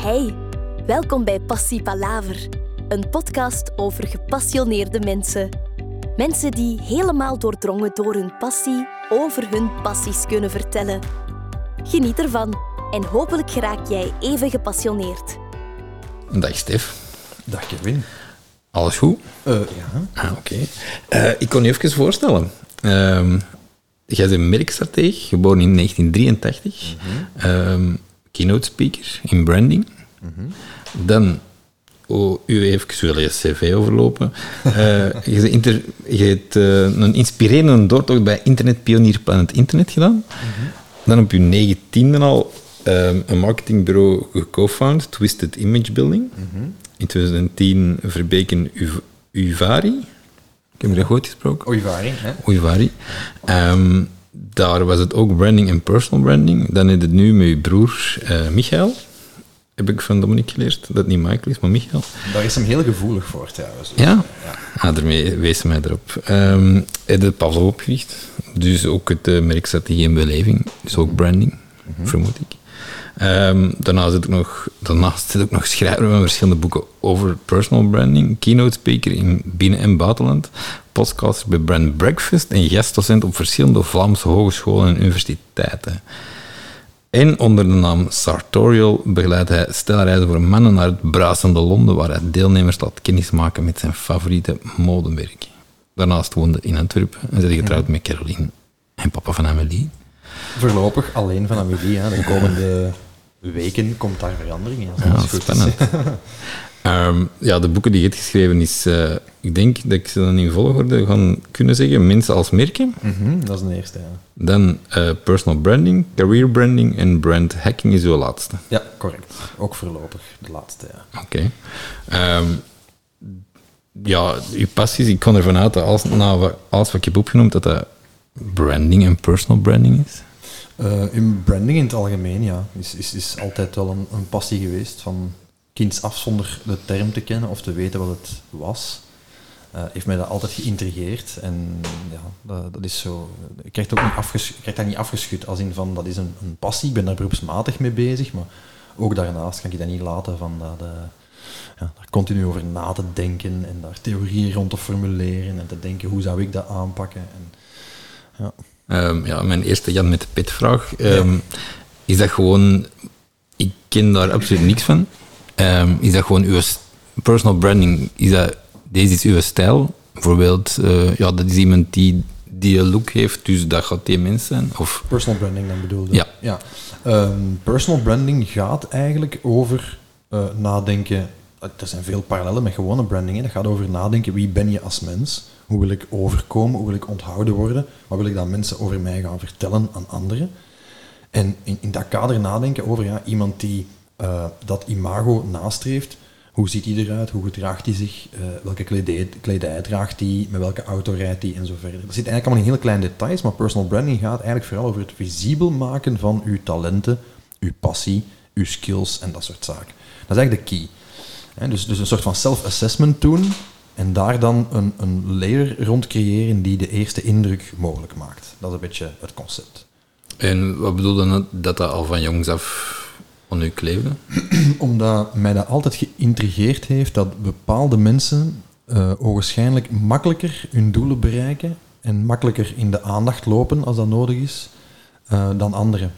Hey, welkom bij Passie Palaver, een podcast over gepassioneerde mensen. Mensen die helemaal doordrongen door hun passie over hun passies kunnen vertellen. Geniet ervan en hopelijk geraak jij even gepassioneerd. Dag Stef. Dag Kevin. Alles goed? Uh, ja. Ah, oké. Uh, ik kon je even voorstellen. Uh, jij bent merkstratege, geboren in 1983. Mm keynote speaker in branding. Dan, oh, u even wel je cv overlopen. Uh, je, hebt uh, een inspirerende doortocht bij Internetpionier Planet Internet gedaan. Dan op je negentiende al um, een marketingbureau geco-found, Twisted Image Building. In 2010 Verbeken Uvari. Ik heb je dat goed gesproken? Uivari, hè? Uivari. Um, daar was het ook branding en personal branding. Dan is het nu met je broer uh, Michael. Heb ik van Dominique geleerd dat het niet Michael is, maar Michael. Daar is hem heel gevoelig voor trouwens. Ja? ja. Ah, daarmee wees mij erop. Um, het de Pavlov opgericht. Dus ook het uh, merkstrategie en beleving. Dus ook branding, mm -hmm. vermoed ik. Um, daarnaast zit ik nog, daarnaast zit ik nog schrijver van verschillende boeken over personal branding, keynote speaker in binnen- en buitenland, podcaster bij Brand Breakfast en gastdocent op verschillende Vlaamse hogescholen en universiteiten. En onder de naam Sartorial begeleidt hij stelreizen voor mannen naar het bruisende Londen, waar hij deelnemers laat kennismaken met zijn favoriete modemerk. Daarnaast woonde in Antwerpen en zit getrouwd met Caroline en papa van Amélie. Voorlopig alleen van Amélie. Hè. De komende weken komt daar verandering in. Ja, spannend. um, ja, de boeken die je hebt geschreven is... Uh, ik denk dat ik ze dan in volgorde gaan kunnen zeggen. Mensen als merken. Mm -hmm, dat is de eerste, ja. Dan uh, personal branding, career branding en brand hacking is uw laatste. Ja, correct. Ook voorlopig de laatste, ja. Oké. Okay. Um, ja, uw passies, ik kan ervan uit dat alles, nou, alles wat ik heb opgenoemd, dat dat branding en personal branding is. Uh, in branding in het algemeen, ja, is, is, is altijd wel een, een passie geweest van kinds af zonder de term te kennen of te weten wat het was. Uh, heeft mij dat altijd geïntrigeerd en ja, dat, dat is zo. Ik krijg, ook niet afges, krijg dat niet afgeschud als in van dat is een, een, passie, ik ben daar beroepsmatig mee bezig, maar ook daarnaast kan ik dat niet laten van dat, uh, ja, daar continu over na te denken en daar theorieën rond te formuleren en te denken hoe zou ik dat aanpakken. En, ja. Um, ja, mijn eerste Jan met de Pit-vraag. Um, ja. Is dat gewoon... Ik ken daar absoluut niks van. Um, is dat gewoon uw personal branding? Is dat, deze is uw stijl? Bijvoorbeeld, uh, ja, dat is iemand die, die een look heeft, dus dat gaat die mens zijn? Of? Personal branding dan bedoelde? Ja. ja. personal branding gaat eigenlijk over uh, nadenken... Er zijn veel parallellen met gewone branding. Hè. Dat gaat over nadenken, wie ben je als mens? Hoe wil ik overkomen? Hoe wil ik onthouden worden? Wat wil ik dat mensen over mij gaan vertellen aan anderen? En in, in dat kader nadenken over ja, iemand die uh, dat imago nastreeft. Hoe ziet hij eruit? Hoe gedraagt hij zich? Uh, welke kledij, kledij draagt hij? Met welke auto rijdt hij? En zo verder. Dat zit eigenlijk allemaal in heel kleine details, maar personal branding gaat eigenlijk vooral over het visibel maken van uw talenten, uw passie, uw skills en dat soort zaken. Dat is eigenlijk de key. Dus, dus een soort van self-assessment doen en daar dan een, een layer rond creëren die de eerste indruk mogelijk maakt. Dat is een beetje het concept. En wat bedoel je dat dat al van jongs af aan u kleefde? Omdat mij dat altijd geïntrigeerd heeft dat bepaalde mensen uh, ogenschijnlijk makkelijker hun doelen bereiken en makkelijker in de aandacht lopen als dat nodig is uh, dan anderen.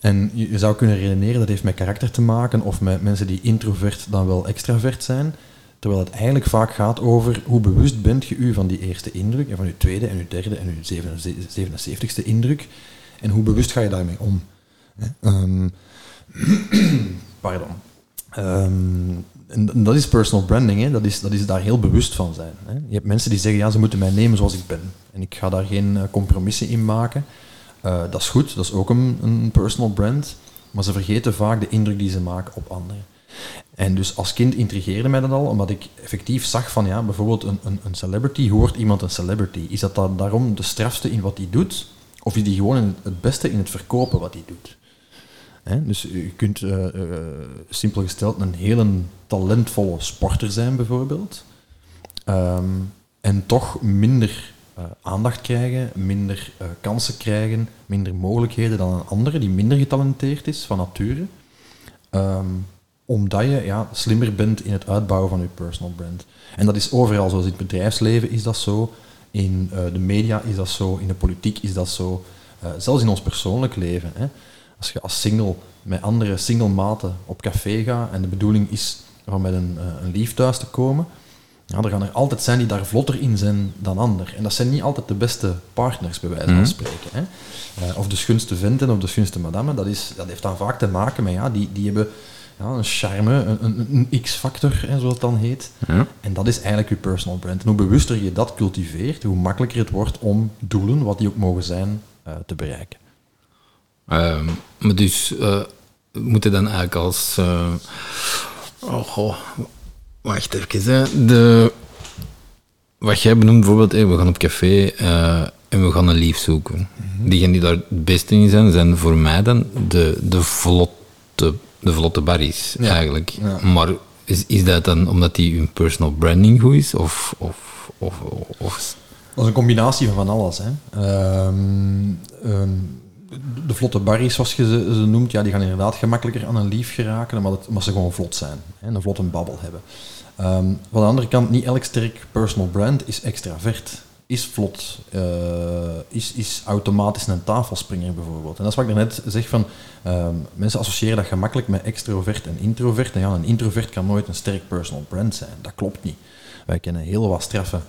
En je zou kunnen redeneren dat heeft met karakter te maken of met mensen die introvert dan wel extravert zijn. Terwijl het eigenlijk vaak gaat over hoe bewust bent je u van die eerste indruk en van uw tweede en uw derde en uw 77ste indruk. En hoe bewust ga je daarmee om? Um, pardon. Um, en dat is personal branding, hè. Dat, is, dat is daar heel bewust van zijn. Hè. Je hebt mensen die zeggen, ja, ze moeten mij nemen zoals ik ben. En ik ga daar geen uh, compromissen in maken. Uh, dat is goed, dat is ook een, een personal brand. Maar ze vergeten vaak de indruk die ze maken op anderen. En dus als kind intrigeerde mij dat al, omdat ik effectief zag van, ja, bijvoorbeeld een, een, een celebrity, hoe wordt iemand een celebrity? Is dat dan daarom de strafste in wat hij doet? Of is die gewoon het beste in het verkopen wat hij doet? He, dus je kunt, uh, simpel gesteld, een hele talentvolle sporter zijn, bijvoorbeeld. Um, en toch minder uh, aandacht krijgen, minder kansen krijgen, minder mogelijkheden dan een andere die minder getalenteerd is van nature. Um, omdat je ja, slimmer bent in het uitbouwen van je personal brand. En dat is overal zo. In het bedrijfsleven is dat zo, in de media is dat zo, in de politiek is dat zo, zelfs in ons persoonlijk leven. Hè. Als je als single met andere single maten op café gaat en de bedoeling is om met een, uh, een lief thuis te komen, ja, er gaan er altijd zijn die daar vlotter in zijn dan ander. En dat zijn niet altijd de beste partners, bij wijze van Mhm. spreken. Hè. Uh, of de schunste venten of de schunste madame, dat, is, dat heeft dan vaak te maken met, ja, die, die hebben ja, een charme, een, een, een X-factor, zoals het dan heet. Ja. En dat is eigenlijk je personal brand. En hoe bewuster je dat cultiveert, hoe makkelijker het wordt om doelen, wat die ook mogen zijn, uh, te bereiken. Ehm, maar dus, we moeten dan eigenlijk als... Uh, oh, goh, wacht even, hè. De, wat jij benoemt bijvoorbeeld, hey, we gaan op café uh, en we gaan een lief zoeken. Mm -hmm. Diegenen die daar het beste in zijn, zijn voor mij dan de, de vlotte, de vlotte barries, ja. eigenlijk. Ja. Maar is, is dat dan omdat die hun personal branding goed is? Of, of, of, of... Dat is een combinatie van van alles. Hè. Um, um, de vlotte barries, zoals je ze, noemt, ja, die gaan inderdaad gemakkelijker aan een lief geraken, omdat, omdat ze gewoon vlot zijn. Hè, een vlotte babbel hebben. Um, van de andere kant, niet elk sterk personal brand is extravert, is vlot, uh, is, is automatisch een tafelspringer bijvoorbeeld. En dat is wat ik net zeg van, um, mensen associëren dat gemakkelijk met extrovert en introvert. En ja, een introvert kan nooit een sterk personal brand zijn. Dat klopt niet. Wij kennen heel wat straffe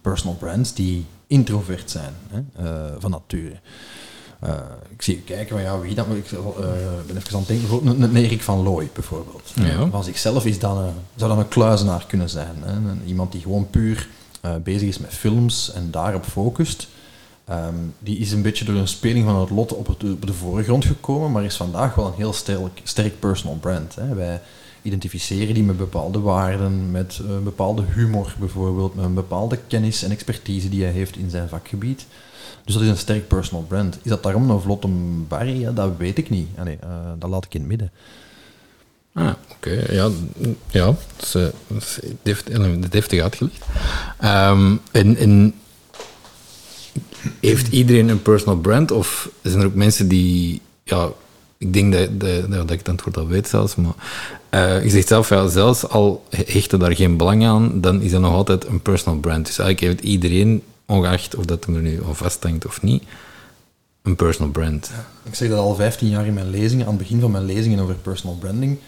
personal brands die introvert zijn, hè, uh, van nature. Uh, ik zie je kijken van ja, wie dat ik uh, ben even aan het denken, bijvoorbeeld een, Erik van Looy bijvoorbeeld. Ja. Van zichzelf is dan een, zou dan een kluizenaar kunnen zijn. Hè? Iemand die gewoon puur bezig is met films en daarop focust. Um, die is een beetje door een speling van het lot op, het, op, de voorgrond gekomen, maar is vandaag wel een heel sterk, sterk personal brand. Hè? Wij identificeren die met bepaalde waarden, met een bepaalde humor bijvoorbeeld, met een bepaalde kennis en expertise die hij heeft in zijn vakgebied. Dus dat is een sterk personal brand. Is dat daarom een vlotte Barry? Dat weet ik niet. Uh, dat laat ik in het midden. Ah, oké. Ja, ja dat, is, dat deftig uitgelegd. Um, en, en heeft iedereen een personal brand? Of zijn er ook mensen die... Ja, ik denk dat, dat, ik het antwoord al weet zelfs, maar... Uh, je zegt zelf, zelfs al hechten daar geen belang aan, dan is dat nog altijd een personal brand. Dus eigenlijk heeft iedereen ongeacht of dat er nu al vasthangt of niet, een personal brand. Ja, ik zeg dat al 15 jaar in mijn lezingen, aan het begin van mijn lezingen over personal branding,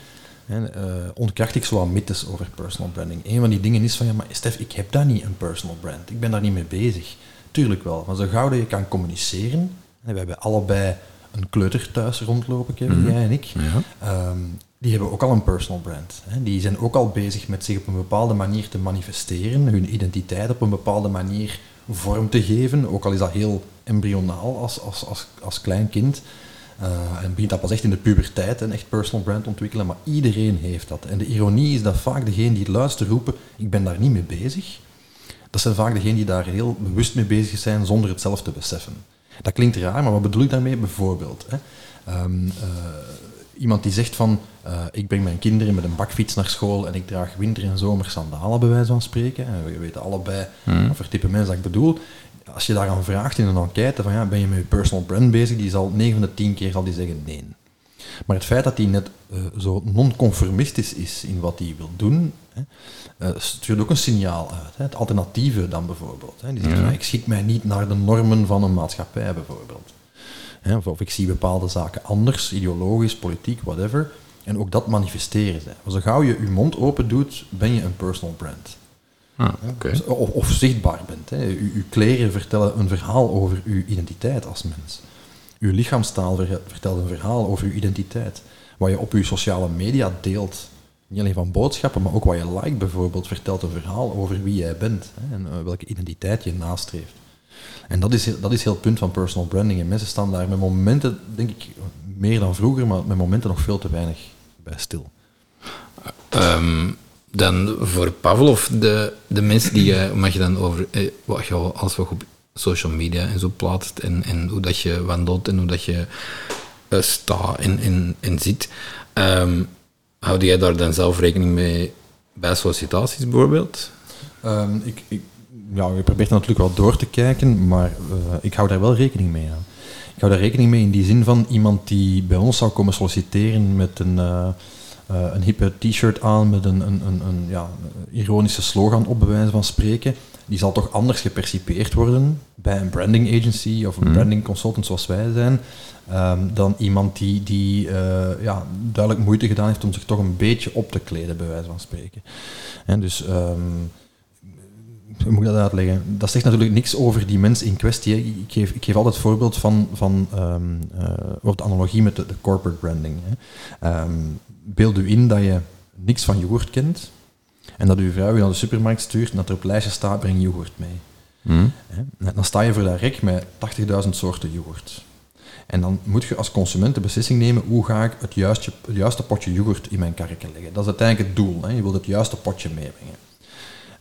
hè, uh, ontkracht ik zo wat mythes over personal branding. Een van die dingen is van, ja, maar Stef, ik heb daar niet een personal brand. Ik ben daar niet mee bezig. Tuurlijk wel, maar zo gauw dat je kan communiceren, en we hebben allebei een kleuter thuis rondlopen, Kevin, mm -hmm. jij en ik, ja. um, die hebben ook al een personal brand. Hè. Die zijn ook al bezig met zich op een bepaalde manier te manifesteren, hun identiteit op een bepaalde manier vorm te geven, ook al is dat heel embryonaal als, als, als, als klein kind. Uh, en begint dat pas echt in de puberteit, een echt personal brand ontwikkelen, maar iedereen heeft dat. En de ironie is dat vaak degenen die het luisteren roepen, ik ben daar niet mee bezig, dat zijn vaak degenen die daar heel bewust mee bezig zijn zonder het zelf te beseffen. Dat klinkt raar, maar wat bedoel ik daarmee? Bijvoorbeeld, hè? Um, uh, iemand die zegt van, uh, ik breng mijn kinderen met een bakfiets naar school en ik draag winter- en zomer sandalen, bij wijze van spreken. En we weten allebei mm. wat voor type mensen dat ik bedoel. Als je daaraan vraagt in een enquête van, ja, ben je met je personal brand bezig, die zal 9 van de 10 keer zal die zeggen nee. Maar het feit dat hij net uh, zo non-conformistisch is in wat hij wil doen, hè, uh, stuurt ook een signaal uit. Hè. Het alternatieve dan bijvoorbeeld. Hè. Die zegt, ja. ik schik mij niet naar de normen van een maatschappij bijvoorbeeld. Hè, of, of ik zie bepaalde zaken anders, ideologisch, politiek, whatever. En ook dat manifesteren zij. Zo gauw je je mond open doet, ben je een personal brand. Ah, okay. of, of, zichtbaar bent. Hè. U, uw kleren vertellen een verhaal over uw identiteit als mens. Uw lichaamstaal vertelt een verhaal over uw identiteit. Wat je op uw sociale media deelt, niet alleen van boodschappen, maar ook wat je like bijvoorbeeld, vertelt een verhaal over wie jij bent hè, en uh, welke identiteit je nastreeft. En dat is, dat is heel het punt van personal branding. En mensen staan daar met momenten, denk ik, meer dan vroeger, maar met momenten nog veel te weinig bij stil. Um, dan voor Pavlov, de, de mensen die je, mag je dan over, eh, wat je als we op social media en zo plaatst, en, en hoe dat je wandelt en hoe dat je uh, staat en, en, en zit, um, houd jij daar dan zelf rekening mee bij sollicitaties bijvoorbeeld? Um, ik, ik, ja, je probeert natuurlijk wel door te kijken, maar uh, ik hou daar wel rekening mee aan. Ik hou daar rekening mee in die zin van iemand die bij ons zou komen solliciteren met een, uh, eh, een hippe t-shirt aan met een, een, een, een ja, ironische slogan op, bij wijze van spreken, die zal toch anders gepercipeerd worden bij een branding agency of een Mhm. branding consultant zoals wij zijn, ehm, dan iemand die, die eh, ja, duidelijk moeite gedaan heeft om zich toch een beetje op te kleden, bij wijze van spreken. En dus, ehm, moet ik dat uitleggen? Dat zegt natuurlijk niks over die mens in kwestie. Ik geef, ik geef altijd het voorbeeld van, van ehm, eh, of de analogie met de, de corporate branding. Hè. Ehm, beeld u in dat je niks van yoghurt kent en dat uw vrouw je naar de supermarkt stuurt en dat er op lijstje staat, breng yoghurt mee. Hm? Hè. Dan sta je voor dat rek met 80.000 soorten yoghurt. En dan moet je als consument de beslissing nemen, hoe ga ik het juiste, het juiste potje yoghurt in mijn karretje leggen. Dat is uiteindelijk het doel. Hè. Je wilt het juiste potje meebrengen.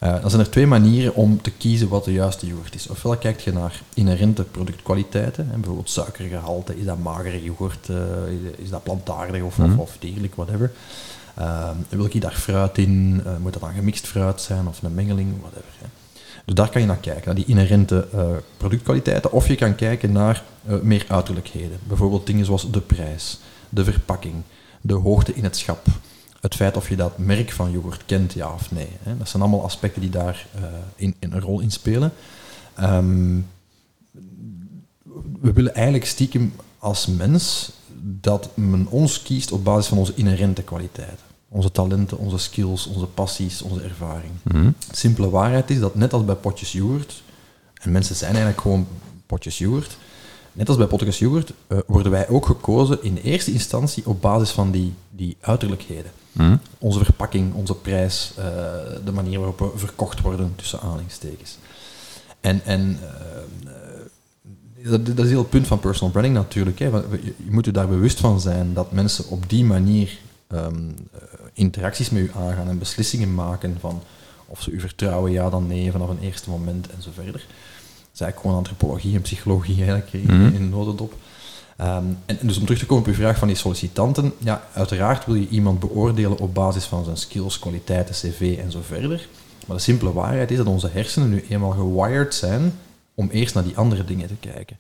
Eh, dan zijn er twee manieren om te kiezen wat de juiste yoghurt is. Ofwel kijkt je naar inherente productkwaliteiten, hè, bijvoorbeeld suikergehalte, is dat magere yoghurt, eh, is- dat plantaardig of, Mhm. of, of dierlijk, whatever. Eh, wil ik daar fruit in, moet dat dan gemixt fruit zijn of een mengeling, whatever. Hè. Dus daar kan je naar kijken, naar die inherente productkwaliteiten. Of je kan kijken naar meer uiterlijkheden. Bijvoorbeeld dingen zoals de prijs, de verpakking, de hoogte in het schap. Het feit of je dat merk van yoghurt kent, ja of nee. Hè. Dat zijn allemaal aspecten die daar eh, in, in een rol in spelen. Ehm, we willen eigenlijk stiekem als mens dat men ons kiest op basis van onze inherente kwaliteiten. Onze talenten, onze skills, onze passies, onze ervaring. De simpele waarheid is dat net als bij potjes yoghurt, en mensen zijn eigenlijk gewoon potjes yoghurt, net als bij potjes yoghurt, eh, worden wij ook gekozen in eerste instantie op basis van die, die uiterlijkheden. Hm? Onze verpakking, onze prijs, eh, de manier waarop we verkocht worden, tussen aanhalingstekens. En, en eh, dat, dat is heel het punt van personal branding natuurlijk. Hè. Je, je moet je daar bewust van zijn dat mensen op die manier ehm, eh, interacties met u aangaan en beslissingen maken van of ze u vertrouwen, ja dan nee, vanaf een eerste moment en zo verder. Dat is eigenlijk gewoon antropologie en psychologie eigenlijk in, Mhm. in een notendop. Ehm, en, dus om terug te komen op uw vraag van die sollicitanten, ja, uiteraard wil je iemand beoordelen op basis van zijn skills, kwaliteiten, cv en zo verder. Maar de simpele waarheid is dat onze hersenen nu eenmaal gewired zijn om eerst naar die andere dingen te kijken.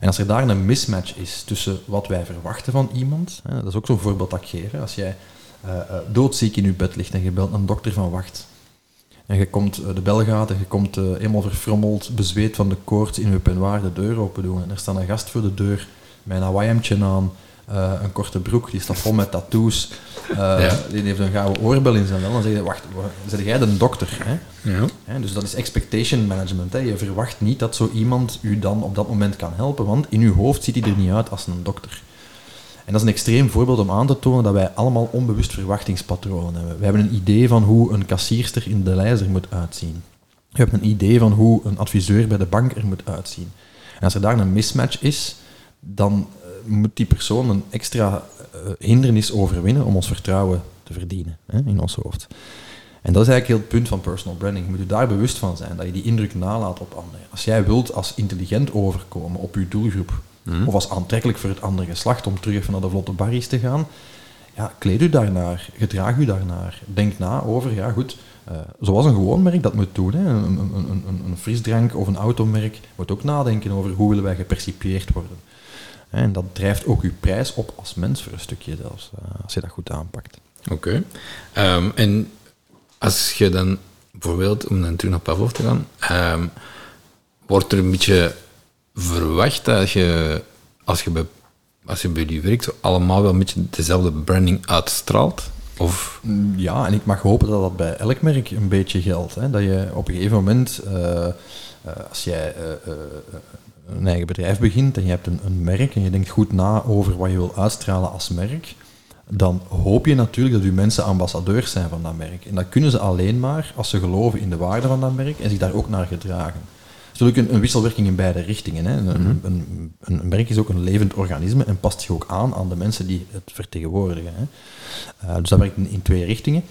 En als er daar een mismatch is tussen wat wij verwachten van iemand, hè, dat is ook zo'n voorbeeld dat ik geef. Als jij eh, eh, doodziek in je bed ligt en je belt een dokter van wacht, en je komt eh, de bel gaat en je komt eh, helemaal verfrommeld, bezweet van de koorts in je peignoir de deur open doen. En er staat een gast voor de deur met een hawaïemtje aan, eh, een korte broek, die staat vol met tattoos. eh, Ja. Die heeft een gouden oorbel in zijn wel. Dan zeg je, wacht, wa- zeg jij de dokter? Hè? Ja. Hè, dus dat is expectation management. Hè. Je verwacht niet dat zo iemand u dan op dat moment kan helpen, want in uw hoofd ziet hij er niet uit als een dokter. En dat is een extreem voorbeeld om aan te tonen dat wij allemaal onbewust verwachtingspatronen hebben. We hebben een idee van hoe een kassierster in de lijst er moet uitzien. We hebben een idee van hoe een adviseur bij de bank er moet uitzien. En als er daar een mismatch is, dan eh, moet die persoon een extra eh, hindernis overwinnen om ons vertrouwen te verdienen hè, in ons hoofd. En dat is eigenlijk heel het punt van personal branding. Je moet je daar bewust van zijn, dat je die indruk nalaat op anderen. Als jij wilt als intelligent overkomen op je doelgroep, Hm? of als aantrekkelijk voor het andere geslacht om terug even naar de vlotte barries te gaan, ja, kleed u daarnaar, gedraag u daarnaar. Denk na over, ja goed, eh, zoals een gewoon merk dat moet doen. Hè. Een, een, een, een, een frisdrank of een automerk moet ook nadenken over hoe willen wij gepercipieerd worden. En dat drijft ook uw prijs op als mens voor een stukje zelfs, eh, als je dat goed aanpakt. Oké. Ehm, en als je dan bijvoorbeeld, om dan terug naar Pavlov te gaan, ehm, wordt er een beetje verwacht dat je, als je bij, als je bij die werkt, zo allemaal wel een beetje dezelfde branding uitstraalt? Of, Ja, en ik mag hopen dat dat bij elk merk een beetje geldt. Hè? Dat je op een gegeven moment, eh, eh, als jij een eigen bedrijf begint en je hebt een, een merk en je denkt goed na over wat je wil uitstralen als merk, dan hoop je natuurlijk dat je mensen ambassadeurs zijn van dat merk. En dat kunnen ze alleen maar als ze geloven in de waarde van dat merk en zich daar ook naar gedragen. Het is natuurlijk een, een wisselwerking in beide richtingen. Hè. Een, een, een, een merk is ook een levend organisme en past zich ook aan aan de mensen die het vertegenwoordigen. Hè. Uh, dus dat werkt in, in twee richtingen.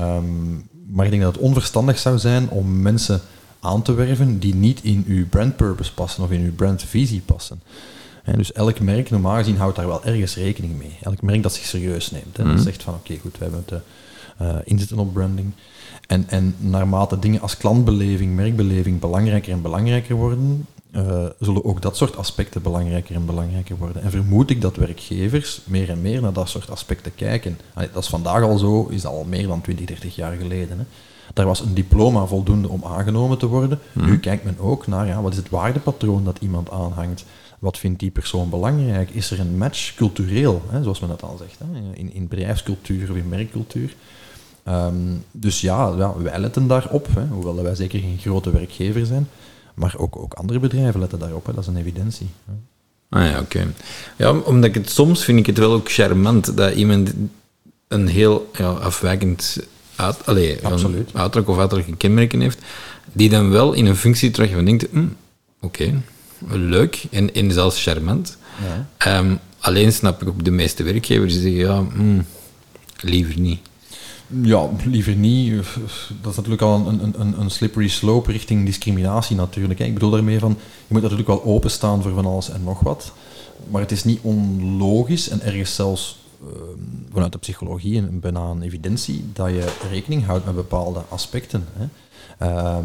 Um, maar ik denk dat het onverstandig zou zijn om mensen aan te werven die niet in uw brand purpose passen of in uw brandvisie passen. He, dus elk merk, normaal gezien, houdt daar wel ergens rekening mee. Elk merk dat zich serieus neemt. Hè, Mhm. Dat zegt van, oké, goed, we hebben het uh, inzetten op branding. En, en naarmate dingen als klantbeleving, merkbeleving belangrijker en belangrijker worden, eh, zullen ook dat soort aspecten belangrijker en belangrijker worden. En vermoed ik dat werkgevers meer en meer naar dat soort aspecten kijken. dat is vandaag al zo, is al meer dan 20, 30 jaar geleden. Hè. Daar was een diploma voldoende om aangenomen te worden. Mhm. Nu kijkt men ook naar ja, wat is het waardepatroon dat iemand aanhangt. Wat vindt die persoon belangrijk? Is er een match cultureel, hè, zoals men dat al zegt, hè, in, in bedrijfscultuur of in merkcultuur? Ehm, dus ja, ja, wij letten daarop, hè, hoewel wij zeker geen grote werkgever zijn. Maar ook, ook andere bedrijven letten daarop, hè, dat is een evidentie. Ah ja, oké. Ja, omdat ik het soms vind ik het wel ook charmant dat iemand een heel ja, afwijkend uit, allez, uiterlijk of uiterlijke kenmerken heeft, die dan wel in een functie terug van denkt, hm, oké, leuk en, en zelfs charmant. Ja. Ehm, alleen snap ik op de meeste werkgevers die zeggen, ja, hm, liever niet. Ja, liever niet. Dat is natuurlijk al een, een, een slippery slope richting discriminatie natuurlijk. Ik bedoel daarmee van, je moet natuurlijk wel openstaan voor van alles en nog wat. Maar het is niet onlogisch en ergens zelfs vanuit de psychologie en bijna een evidentie dat je rekening houdt met bepaalde aspecten. Hè. Ehm,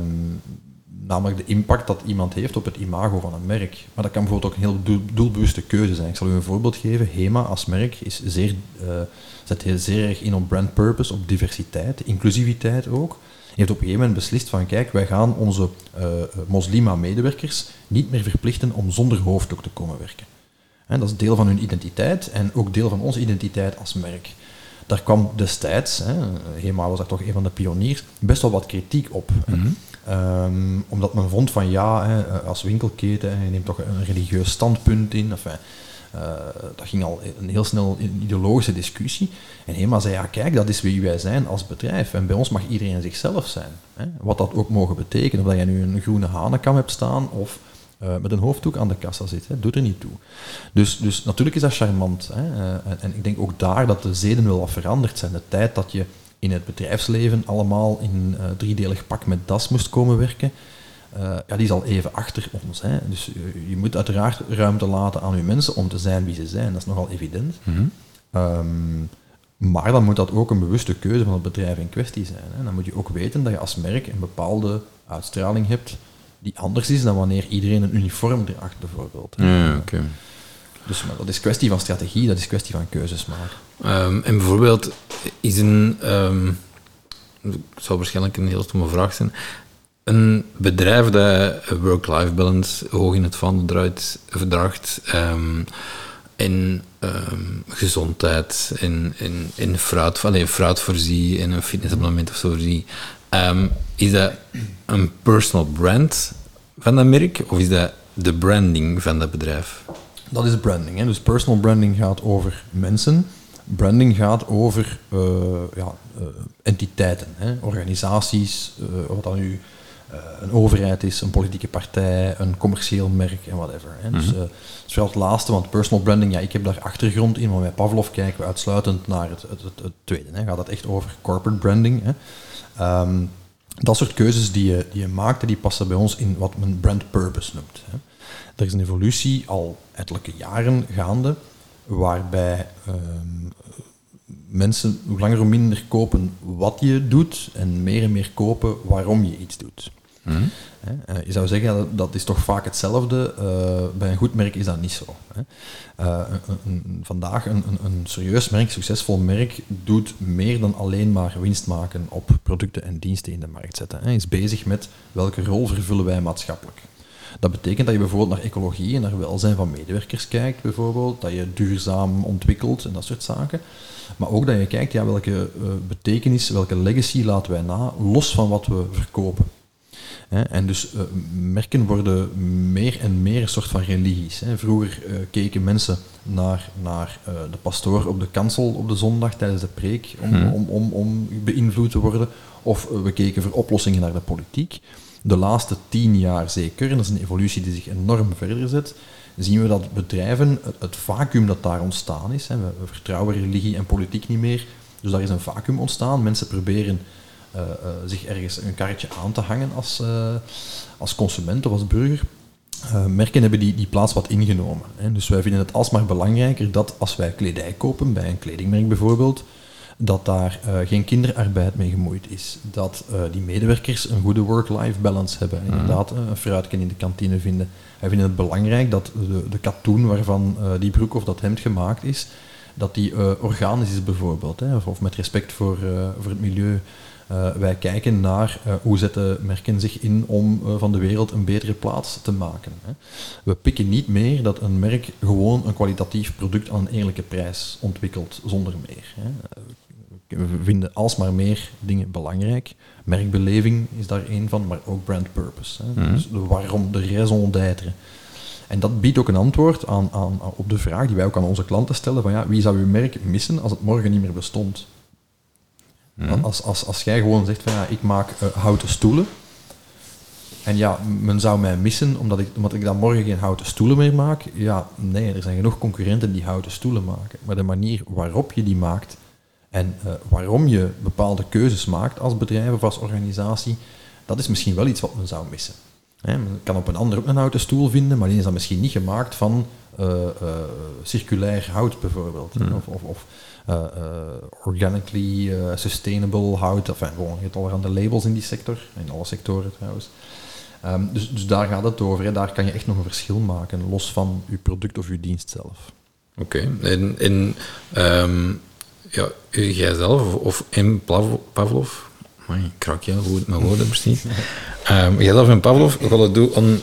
namelijk de impact dat iemand heeft op het imago van een merk. Maar dat kan bijvoorbeeld ook een heel doelbewuste keuze zijn. Ik zal u een voorbeeld geven. HEMA als merk is zeer, uh, zet heel zeer erg in op brand purpose, op diversiteit, inclusiviteit ook. Je heeft op een gegeven moment beslist van kijk, wij gaan onze uh, moslima-medewerkers niet meer verplichten om zonder hoofddoek te komen werken. Dat is deel van hun identiteit en ook deel van onze identiteit als merk. Daar kwam destijds, hè, HEMA was daar toch een van de pioniers, best wel wat kritiek op. Mhm. Ehm, omdat men vond van ja, hè, als winkelketen, je neemt toch een religieus standpunt in. Enfin, uh, dat ging al een heel snel een ideologische discussie. En helemaal zei, ja kijk, dat is wie wij zijn als bedrijf. En bij ons mag iedereen zichzelf zijn. Hè. Wat dat ook mogen betekenen. Of dat jij nu een groene hanenkam hebt staan of uh, met een hoofddoek aan de kassa zit. Hè. Doet er niet toe. Dus, dus natuurlijk is dat charmant. Hè. Uh, en, en, ik denk ook daar dat de zeden wel wat veranderd zijn. De tijd dat je in het bedrijfsleven allemaal in uh, driedelig pak met das moest komen werken, ja, die is al even achter ons. Hè. Dus je moet uiteraard ruimte laten aan je mensen om te zijn wie ze zijn. Dat is nogal evident. Mm -hmm. um, maar dan moet dat ook een bewuste keuze van het bedrijf in kwestie zijn. Hè. Dan moet je ook weten dat je als merk een bepaalde uitstraling hebt die anders is dan wanneer iedereen een uniform draagt, bijvoorbeeld. Ja, oké. Dus maar dat is kwestie van strategie, dat is kwestie van keuzes maken. Um, en bijvoorbeeld is een, um, het zou waarschijnlijk een heel stomme vraag zijn, een bedrijf dat work-life balance hoog in het vaandel draait, verdraagt, um, in gezondheid, in, in, in fruit, alleen fruit voorzie, in een fitnessabonnement of zo voorzie, is dat een personal brand van dat merk of is dat de branding van dat bedrijf? Dat is branding. Hè. Dus personal branding gaat over mensen. Branding gaat over uh, ja, uh, entiteiten, hè. organisaties, uh, wat dan nu een overheid is, een politieke partij, een commercieel merk en whatever. Hè. Dus, mm -hmm. dus vooral het laatste, want personal branding, ja, ik heb daar achtergrond in, maar bij Pavlov kijken we uitsluitend naar het, het, het, het tweede. Hè. Gaat het echt over corporate branding. Hè. Um, dat soort keuzes die je, die je maakt, die passen bij ons in wat men brand purpose noemt. Hè. Er is een evolutie al ettelijke jaren gaande, waarbij ehm, mensen hoe langer hoe minder kopen wat je doet en meer en meer kopen waarom je iets doet. Eh, je zou zeggen, dat, is toch vaak hetzelfde. Uh, bij een goed merk is dat niet zo. Uh, een, een, vandaag een, een, serieus merk, succesvol merk, doet meer dan alleen maar winst maken op producten en diensten in de markt zetten. Hij is bezig met welke rol vervullen wij maatschappelijk. Dat betekent dat je bijvoorbeeld naar ecologie en naar welzijn van medewerkers kijkt, bijvoorbeeld, dat je duurzaam ontwikkelt en dat soort zaken. Maar ook dat je kijkt, ja, welke betekenis, welke legacy laten wij na, los van wat we verkopen. En dus uh, merken worden meer en meer een soort van religies. Vroeger uh, keken mensen naar, naar uh, de pastoor op de kansel op de zondag tijdens de preek om, hmm. om, om, om beïnvloed te worden. Of we keken voor oplossingen naar de politiek de laatste tien jaar zeker, en dat is een evolutie die zich enorm verder zet, zien we dat bedrijven, het, vacuüm dat daar ontstaan is, hè, we, vertrouwen religie en politiek niet meer, dus daar is een vacuüm ontstaan. Mensen proberen uh, uh, zich ergens een karretje aan te hangen als, uh, als consument of als burger. merken hebben die, die plaats wat ingenomen. Hè. Dus wij vinden het alsmaar belangrijker dat als wij kledij kopen, bij een kledingmerk bijvoorbeeld, dat daar eh, geen kinderarbeid mee gemoeid is, dat eh, die medewerkers een goede work-life balance hebben en inderdaad eh, een fruitje in de kantine vinden. Wij vinden het belangrijk dat de, de katoen waarvan eh, die broek of dat hemd gemaakt is, dat die eh, organisch is bijvoorbeeld, hè, of, of met respect voor, eh, voor het milieu. Eh, wij kijken naar eh, hoe zetten merken zich in om eh, van de wereld een betere plaats te maken. Hè. We pikken niet meer dat een merk gewoon een kwalitatief product aan een eerlijke prijs ontwikkelt zonder meer. Hè. Eh, We vinden alsmaar meer dingen belangrijk. Merkbeleving is daar één van, maar ook brand purpose. Hè. Mhm. Dus de waarom, de raison d'être. En dat biedt ook een antwoord aan, aan, aan- op de vraag die wij ook aan onze klanten stellen: van ja, wie zou uw merk missen als het morgen niet meer bestond? Mhm. Als, als, als jij gewoon zegt van ja, ik maak eh, houten stoelen. En ja, men zou mij missen omdat ik, omdat ik dan morgen geen houten stoelen meer maak. Ja, nee, er zijn genoeg concurrenten die houten stoelen maken. Maar de manier waarop je die maakt en eh, waarom je bepaalde keuzes maakt als bedrijf of als organisatie, dat is misschien wel iets wat men zou missen. Hè, men kan op een ander ook een houten stoel vinden, maar die is dan misschien niet gemaakt van eh, circulair hout bijvoorbeeld. hè, Of, of, of organically eh, sustainable hout. Enfin, gewoon, je hebt allerhande labels in die sector, in alle sectoren trouwens. Ehm, dus, dus daar gaat het over. Hè. Daar kan je echt nog een verschil maken, los van je product of je dienst zelf. Oké. En, en ehm, ja, jij zelf of, of M. Pavlov, Amai, ik krak je goed mijn woorden precies. Ehm jij zelf en Pavlov, gaat het doen aan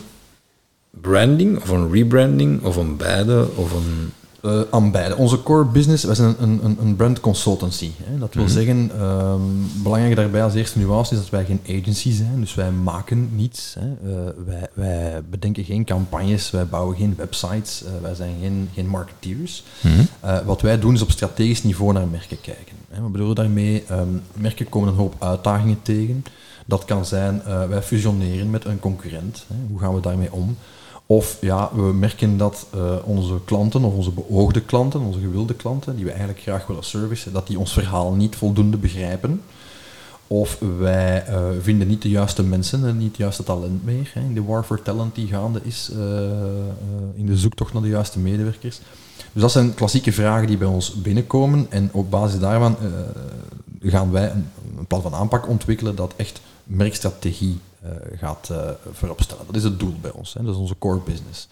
branding of een rebranding of een beide of een... Eh, aan beide. Onze core business, wij zijn een, een, een brand consultancy. Hè. Dat wil zeggen, ehm, belangrijk daarbij als eerste nuance is dat wij geen agency zijn, dus wij maken niets. Hè. Eh, wij, wij bedenken geen campagnes, wij bouwen geen websites, eh, wij zijn geen, geen marketeers. Eh, wat wij doen is op strategisch niveau naar merken kijken. Hè. We bedoelen daarmee, ehm, merken komen een hoop uitdagingen tegen. Dat kan zijn, eh, wij fusioneren met een concurrent. Hè. Hoe gaan we daarmee om? Of ja, we merken dat eh, onze klanten of onze beoogde klanten, onze gewilde klanten, die we eigenlijk graag willen servicen, dat die ons verhaal niet voldoende begrijpen. Of wij eh, vinden niet de juiste mensen en niet het juiste talent meer. Hè, in de war for talent die gaande is, eh, in de zoektocht naar de juiste medewerkers. Dus dat zijn klassieke vragen die bij ons binnenkomen. En op basis daarvan gaan wij een, een plan van aanpak ontwikkelen dat echt merkstrategie eh, gaat eh vooropstellen. Dat is het doel bij ons. Hè. Dat is onze core business.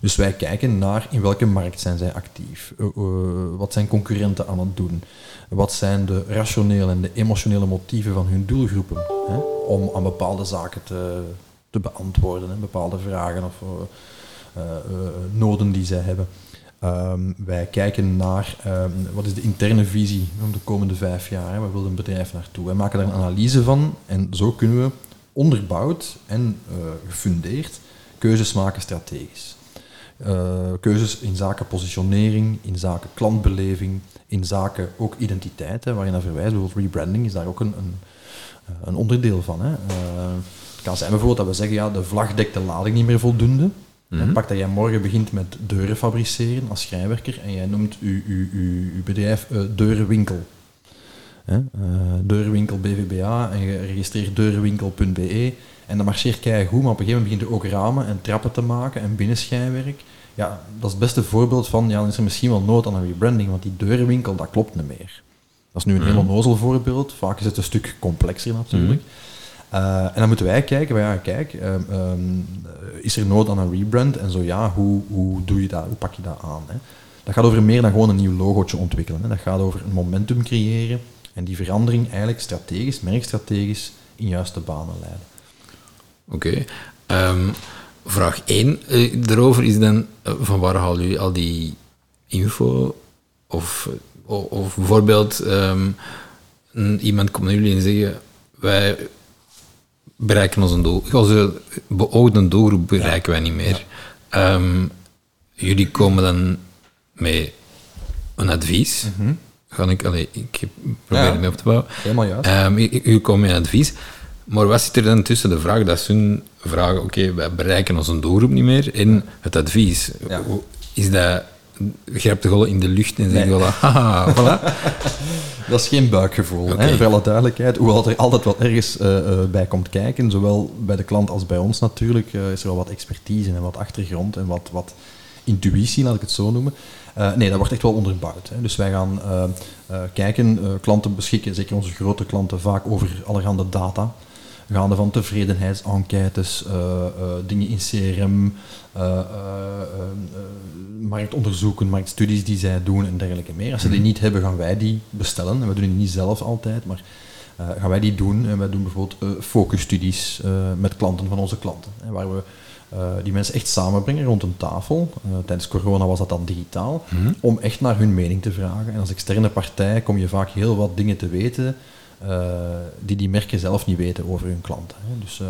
Dus wij kijken naar in welke markt zijn zij actief. Uh, uh, wat zijn concurrenten aan het doen? Wat zijn de rationele en de emotionele motieven van hun doelgroepen? Hè, om aan bepaalde zaken te, te beantwoorden, hè, bepaalde vragen of uh, uh, noden die zij hebben. Um, wij kijken naar um, wat is de interne visie om de komende vijf jaar. Hè, waar wil een bedrijf naartoe? Wij maken daar een analyse van en zo kunnen we onderbouwd en uh, gefundeerd keuzes maken strategisch. Uh, keuzes in zaken positionering, in zaken klantbeleving, in zaken ook identiteit, hè, waar je naar verwijst. Bijvoorbeeld rebranding is daar ook een, een, een onderdeel van. Hè. Uh, het kan zijn bijvoorbeeld dat we zeggen, ja, de vlag dekt de lading niet meer voldoende. Mm-hmm. Pak dat jij morgen begint met deuren fabriceren als schrijnwerker en jij noemt uw bedrijf uh, Deurenwinkel. Hè? Uh, deurenwinkel BVBA en je registreert deurenwinkel.be en dat marcheert keihard goed, maar op een gegeven moment begint er ook ramen en trappen te maken en binnenschijnwerk. Ja, dat is het beste voorbeeld van, ja, dan is er misschien wel nood aan een rebranding, want die deurenwinkel, dat klopt niet meer. Dat is nu een mm. heel onnozel voorbeeld, vaak is het een stuk complexer natuurlijk. Mm. Uh, en dan moeten wij kijken, ja, kijk, uh, um, is er nood aan een rebrand? En zo ja, hoe, hoe doe je dat, hoe pak je dat aan? Hè? Dat gaat over meer dan gewoon een nieuw logootje ontwikkelen. Hè? Dat gaat over een momentum creëren en die verandering eigenlijk strategisch, merkstrategisch, in juiste banen leiden. Oké. Um, vraag 1 uh, daarover is dan, uh, van waar halen jullie al die info? Of, of, bijvoorbeeld, iemand komt naar jullie en zegt, wij bereiken onze doel. Onze beoogde doelgroep bereiken ja. wij niet meer. Ja. Um, jullie komen dan met een advies. Mm -hmm. Ik, allee, ik probeer ja. het mee op te bouwen. Helemaal juist. Um, jullie komen met een advies. Maar wat zit er dan tussen de vraag dat ze hun vragen, oké, okay, wij bereiken onze doelgroep niet meer, en het advies? Is dat, grijpt de gollen in de lucht en zeg je nee. haha, voilà. Dat is geen buikgevoel, okay. hè, voor alle duidelijkheid. Hoewel er altijd wel ergens uh, uh, bij komt kijken, zowel bij de klant als bij ons natuurlijk, uh, is er wel wat expertise en wat achtergrond en wat, wat intuïtie, laat ik het zo noemen. Uh, nee, dat wordt echt wel onderbouwd. Hè. Dus wij gaan uh, uh, kijken, klanten beschikken, zeker onze grote klanten, vaak over allerhande data. Gaande van tevredenheidsenquêtes, dingen in CRM, marktonderzoeken, marktstudies die zij doen en dergelijke meer. Als ze die niet hebben, gaan wij die bestellen. En we doen die niet zelf altijd, maar gaan wij die doen. En wij doen bijvoorbeeld focusstudies met klanten van onze klanten, hè, waar we uh, die mensen echt samenbrengen rond een tafel. Uh, tijdens corona was dat dan digitaal, mm om echt naar hun mening te vragen. En als externe partij kom je vaak heel wat dingen te weten die die merken zelf niet weten over hun klanten. Hè. Dus,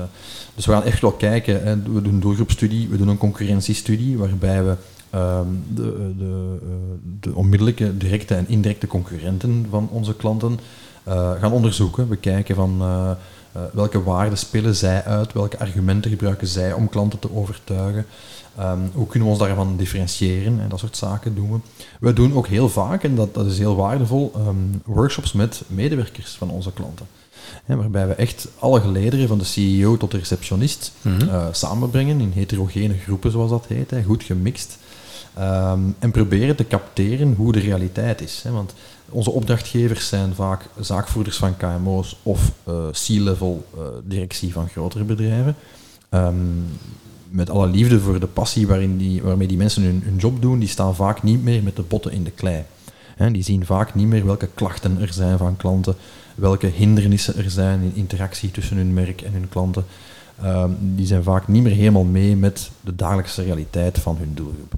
dus we gaan echt wel kijken. Hè. We doen een doelgroepstudie, we doen een concurrentiestudie, waarbij we ehm, de, de, de onmiddellijke, directe en indirecte concurrenten van onze klanten gaan onderzoeken. We kijken van welke waarden spelen zij uit? Welke argumenten gebruiken zij om klanten te overtuigen? Um, hoe kunnen we ons daarvan differentiëren? En dat soort zaken doen we. We doen ook heel vaak, en dat, dat is heel waardevol, um, workshops met medewerkers van onze klanten. waarbij we echt alle gelederen, van de CEO tot de receptionist, mm -hmm. uh, samenbrengen in heterogene groepen, zoals dat heet, hè, goed gemixt. Um, en proberen te capteren hoe de realiteit is. Hè, want onze opdrachtgevers zijn vaak zaakvoerders van KMO's of uh, C-level uh, directie van grotere bedrijven. Um, met alle liefde voor de passie waarin die, waarmee die mensen hun, hun, job doen, die staan vaak niet meer met de botten in de klei. He, die zien vaak niet meer welke klachten er zijn van klanten, welke hindernissen er zijn in interactie tussen hun merk en hun klanten. Um, die zijn vaak niet meer helemaal mee met de dagelijkse realiteit van hun doelgroep.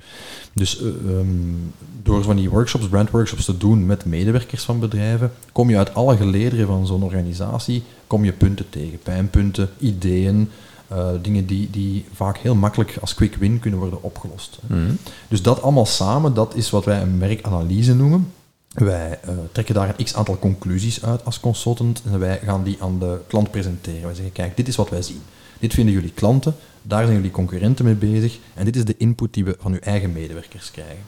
Dus uh, um, door van die workshops, brandworkshops te doen met medewerkers van bedrijven, kom je uit alle gelederen van zo'n organisatie, kom je punten tegen, pijnpunten, ideeën, uh, dingen die, die vaak heel makkelijk als quick win kunnen worden opgelost. Mm. Dus dat allemaal samen, dat is wat wij een merkanalyse noemen. Wij uh, trekken daar een x aantal conclusies uit als consultant en wij gaan die aan de klant presenteren. Wij zeggen, kijk, dit is wat wij zien. Dit vinden jullie klanten, daar zijn jullie concurrenten mee bezig en dit is de input die we van uw eigen medewerkers krijgen.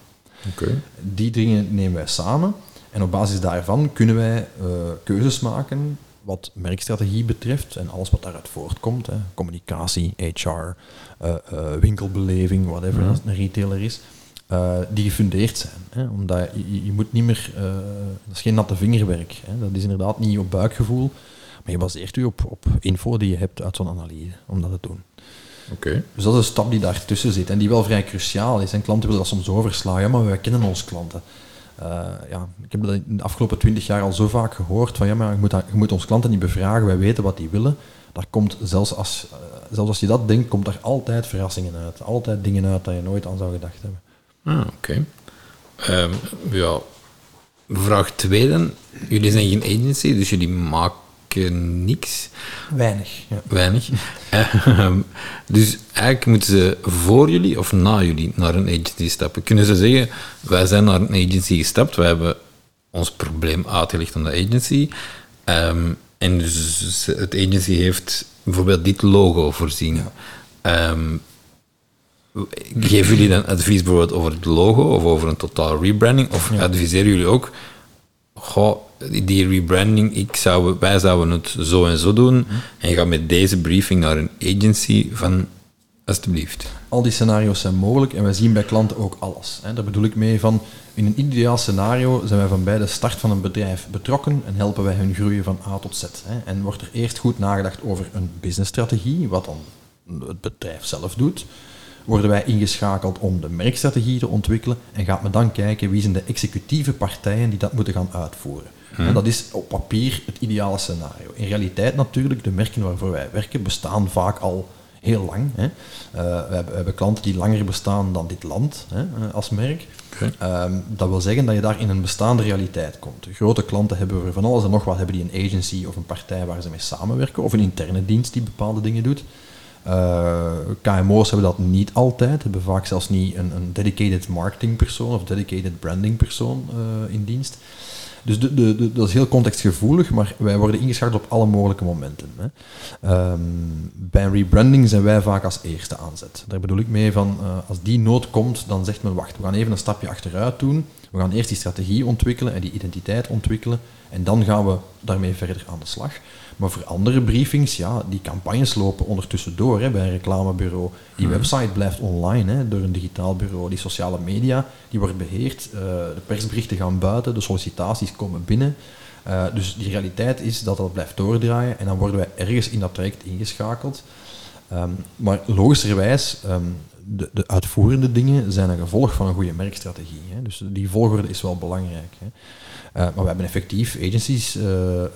Okay. Die dingen nemen wij samen en op basis daarvan kunnen wij uh, keuzes maken wat merkstrategie betreft en alles wat daaruit voortkomt. Hè. Communicatie, HR, uh, uh, winkelbeleving, whatever als het een retailer is. Die gefundeerd zijn. Hè? Omdat je, je, moet niet meer, dat is geen natte vingerwerk. Hè? Dat is inderdaad niet op buikgevoel, maar je baseert u op, op info die je hebt uit zo'n analyse om dat te doen. Okay. Dus dat is een stap die daartussen zit en die wel vrij cruciaal is. En klanten willen dat soms overslaan, ja, maar wij kennen onze klanten. Uh, ja, ik heb dat in de afgelopen twintig jaar al zo vaak gehoord van ja, maar je moet, je moet onze klanten niet bevragen, wij weten wat die willen. Daar komt, zelfs als, uh, zelfs als je dat denkt, komt er altijd verrassingen uit. Altijd dingen uit dat je nooit aan zou gedacht hebben. Ah, oké. Okay. Um, ja, vraag tweede. Jullie zijn geen agency, dus jullie maken niks. Weinig. Ja. Weinig. um, dus eigenlijk moeten ze voor jullie of na jullie naar een agency stappen. Kunnen ze zeggen, wij zijn naar een agency gestapt, wij hebben ons probleem uitgelegd aan de agency. Um, en dus het agency heeft bijvoorbeeld dit logo voorzien. Ja. Um, Geven jullie dan advies bijvoorbeeld over het logo of over een totaal rebranding? Of adviseren jullie ook, goh, die rebranding, ik zou, wij zouden het zo en zo doen mhm. en je gaat met deze briefing naar een agency van, alsjeblieft. Al die scenario's zijn mogelijk en wij zien bij klanten ook alles. Hè. Daar bedoel ik mee van, in een ideaal scenario zijn wij van bij de start van een bedrijf betrokken en helpen wij hun groeien van A tot Z. Hè. En wordt er eerst goed nagedacht over een businessstrategie, wat dan het bedrijf zelf doet worden wij ingeschakeld om de merkstrategie te ontwikkelen en gaat men dan kijken wie zijn de executieve partijen die dat moeten gaan uitvoeren. Hmm. En dat is op papier het ideale scenario. In realiteit natuurlijk, de merken waarvoor wij werken bestaan vaak al heel lang. Hè. Uh, we, hebben, we, hebben, klanten die langer bestaan dan dit land hè, eh, als merk. Okay. Um, dat wil zeggen dat je daar in een bestaande realiteit komt. Grote klanten hebben we van alles en nog wat, hebben die een agency of een partij waar ze mee samenwerken, of een interne dienst die bepaalde dingen doet. Uh, KMO's hebben dat niet altijd, hebben vaak zelfs niet een, een dedicated marketingpersoon of dedicated brandingpersoon uh, in dienst. Dus de, de, dat is heel contextgevoelig, maar wij worden ingeschakeld op alle mogelijke momenten. Hè. Um, bij een rebranding zijn wij vaak als eerste aanzet. Daar bedoel ik mee van, uh, als die nood komt, dan zegt men, wacht, we gaan even een stapje achteruit doen. We gaan eerst die strategie ontwikkelen en die identiteit ontwikkelen en dan gaan we daarmee verder aan de slag. Maar voor andere briefings, ja, die campagnes lopen ondertussen door hè, bij een reclamebureau. Die website blijft online hè, door een digitaal bureau. Die sociale media, die wordt beheerd. Uh, de persberichten gaan buiten, de sollicitaties komen binnen. Uh, dus die realiteit is dat dat blijft doordraaien en dan worden wij ergens in dat traject ingeschakeld. Um, maar logischerwijs, um, de, de, uitvoerende dingen zijn een gevolg van een goede merkstrategie. Hè. Dus die volgorde is wel belangrijk. Hè. Uh, maar we hebben effectief agencies uh, um,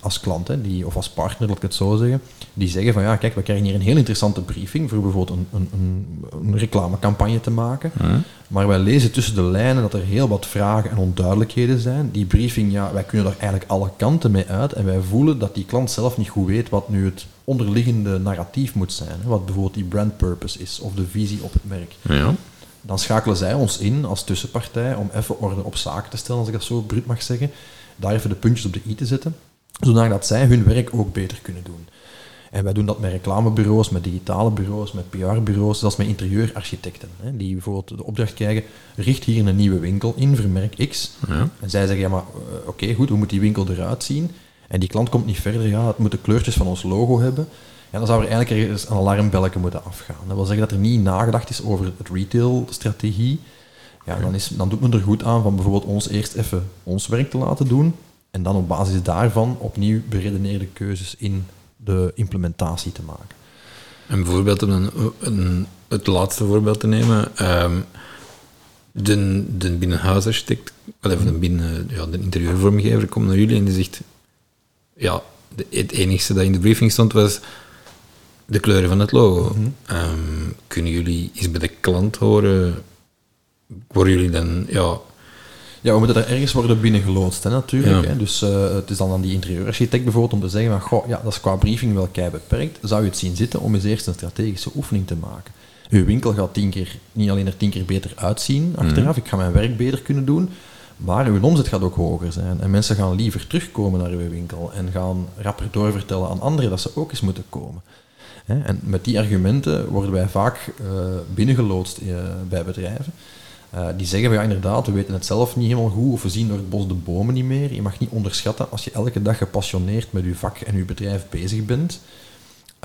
als klanten, die, of als partner, laat ik het zo zeggen, die zeggen van ja, kijk, we krijgen hier een heel interessante briefing voor bijvoorbeeld een, een, een, een reclamecampagne te maken. Mm. Maar wij lezen tussen de lijnen dat er heel wat vragen en onduidelijkheden zijn. Die briefing, ja, wij kunnen daar eigenlijk alle kanten mee uit en wij voelen dat die klant zelf niet goed weet wat nu het onderliggende narratief moet zijn. Hè, wat bijvoorbeeld die brand purpose is of de visie op het merk. Ja. Dan schakelen zij ons in als tussenpartij om even orde op zaken te stellen, als ik dat zo bruut mag zeggen. Daar even de puntjes op de i te zetten, zodat zij hun werk ook beter kunnen doen. En wij doen dat met reclamebureaus, met digitale bureaus, met PR-bureaus, zelfs met interieurarchitecten. Hè, die bijvoorbeeld de opdracht krijgen, richt hier een nieuwe winkel in voor merk X. Ja. En zij zeggen, ja maar uh, oké, goed, hoe moet die winkel eruit zien? En die klant komt niet verder, ja, het moet de kleurtjes van ons logo hebben. Ja, dan zou er eigenlijk ergens een alarmbelletje moeten afgaan. Dat wil zeggen dat er niet nagedacht is over het retail-strategie. Ja, dan, is, dan doet men er goed aan van bijvoorbeeld ons eerst even ons werk te laten doen en dan op basis daarvan opnieuw beredeneerde keuzes in de implementatie te maken. En bijvoorbeeld om een, een, het laatste voorbeeld te nemen, um, de, de binnenhuisarchitect, of de, binnen, ja, de interieurvormgever komt naar jullie en die zegt, ja, de, het enige dat in de briefing stond was de kleuren van het logo. Mm -hmm. um, kunnen jullie eens bij de klant horen, worden jullie dan, ja... Ja, we moeten daar ergens worden binnengeloodst, hè, natuurlijk. Ja. Hè. Dus uh, het is dan aan die interieurarchitect bijvoorbeeld om te zeggen van, goh, ja, dat is qua briefing wel kei beperkt. Zou je het zien zitten om eens eerst een strategische oefening te maken? Uw winkel gaat tien keer, niet alleen er tien keer beter uitzien achteraf, mm -hmm. ik ga mijn werk beter kunnen doen, maar uw omzet gaat ook hoger zijn. En mensen gaan liever terugkomen naar uw winkel en gaan rapper doorvertellen aan anderen dat ze ook eens moeten komen. En met die argumenten worden wij vaak uh, binnengeloodst uh, bij bedrijven. Uh, die zeggen, ja inderdaad, we weten het zelf niet helemaal goed, of we zien door het bos de bomen niet meer. Je mag niet onderschatten, als je elke dag gepassioneerd met je vak en je bedrijf bezig bent,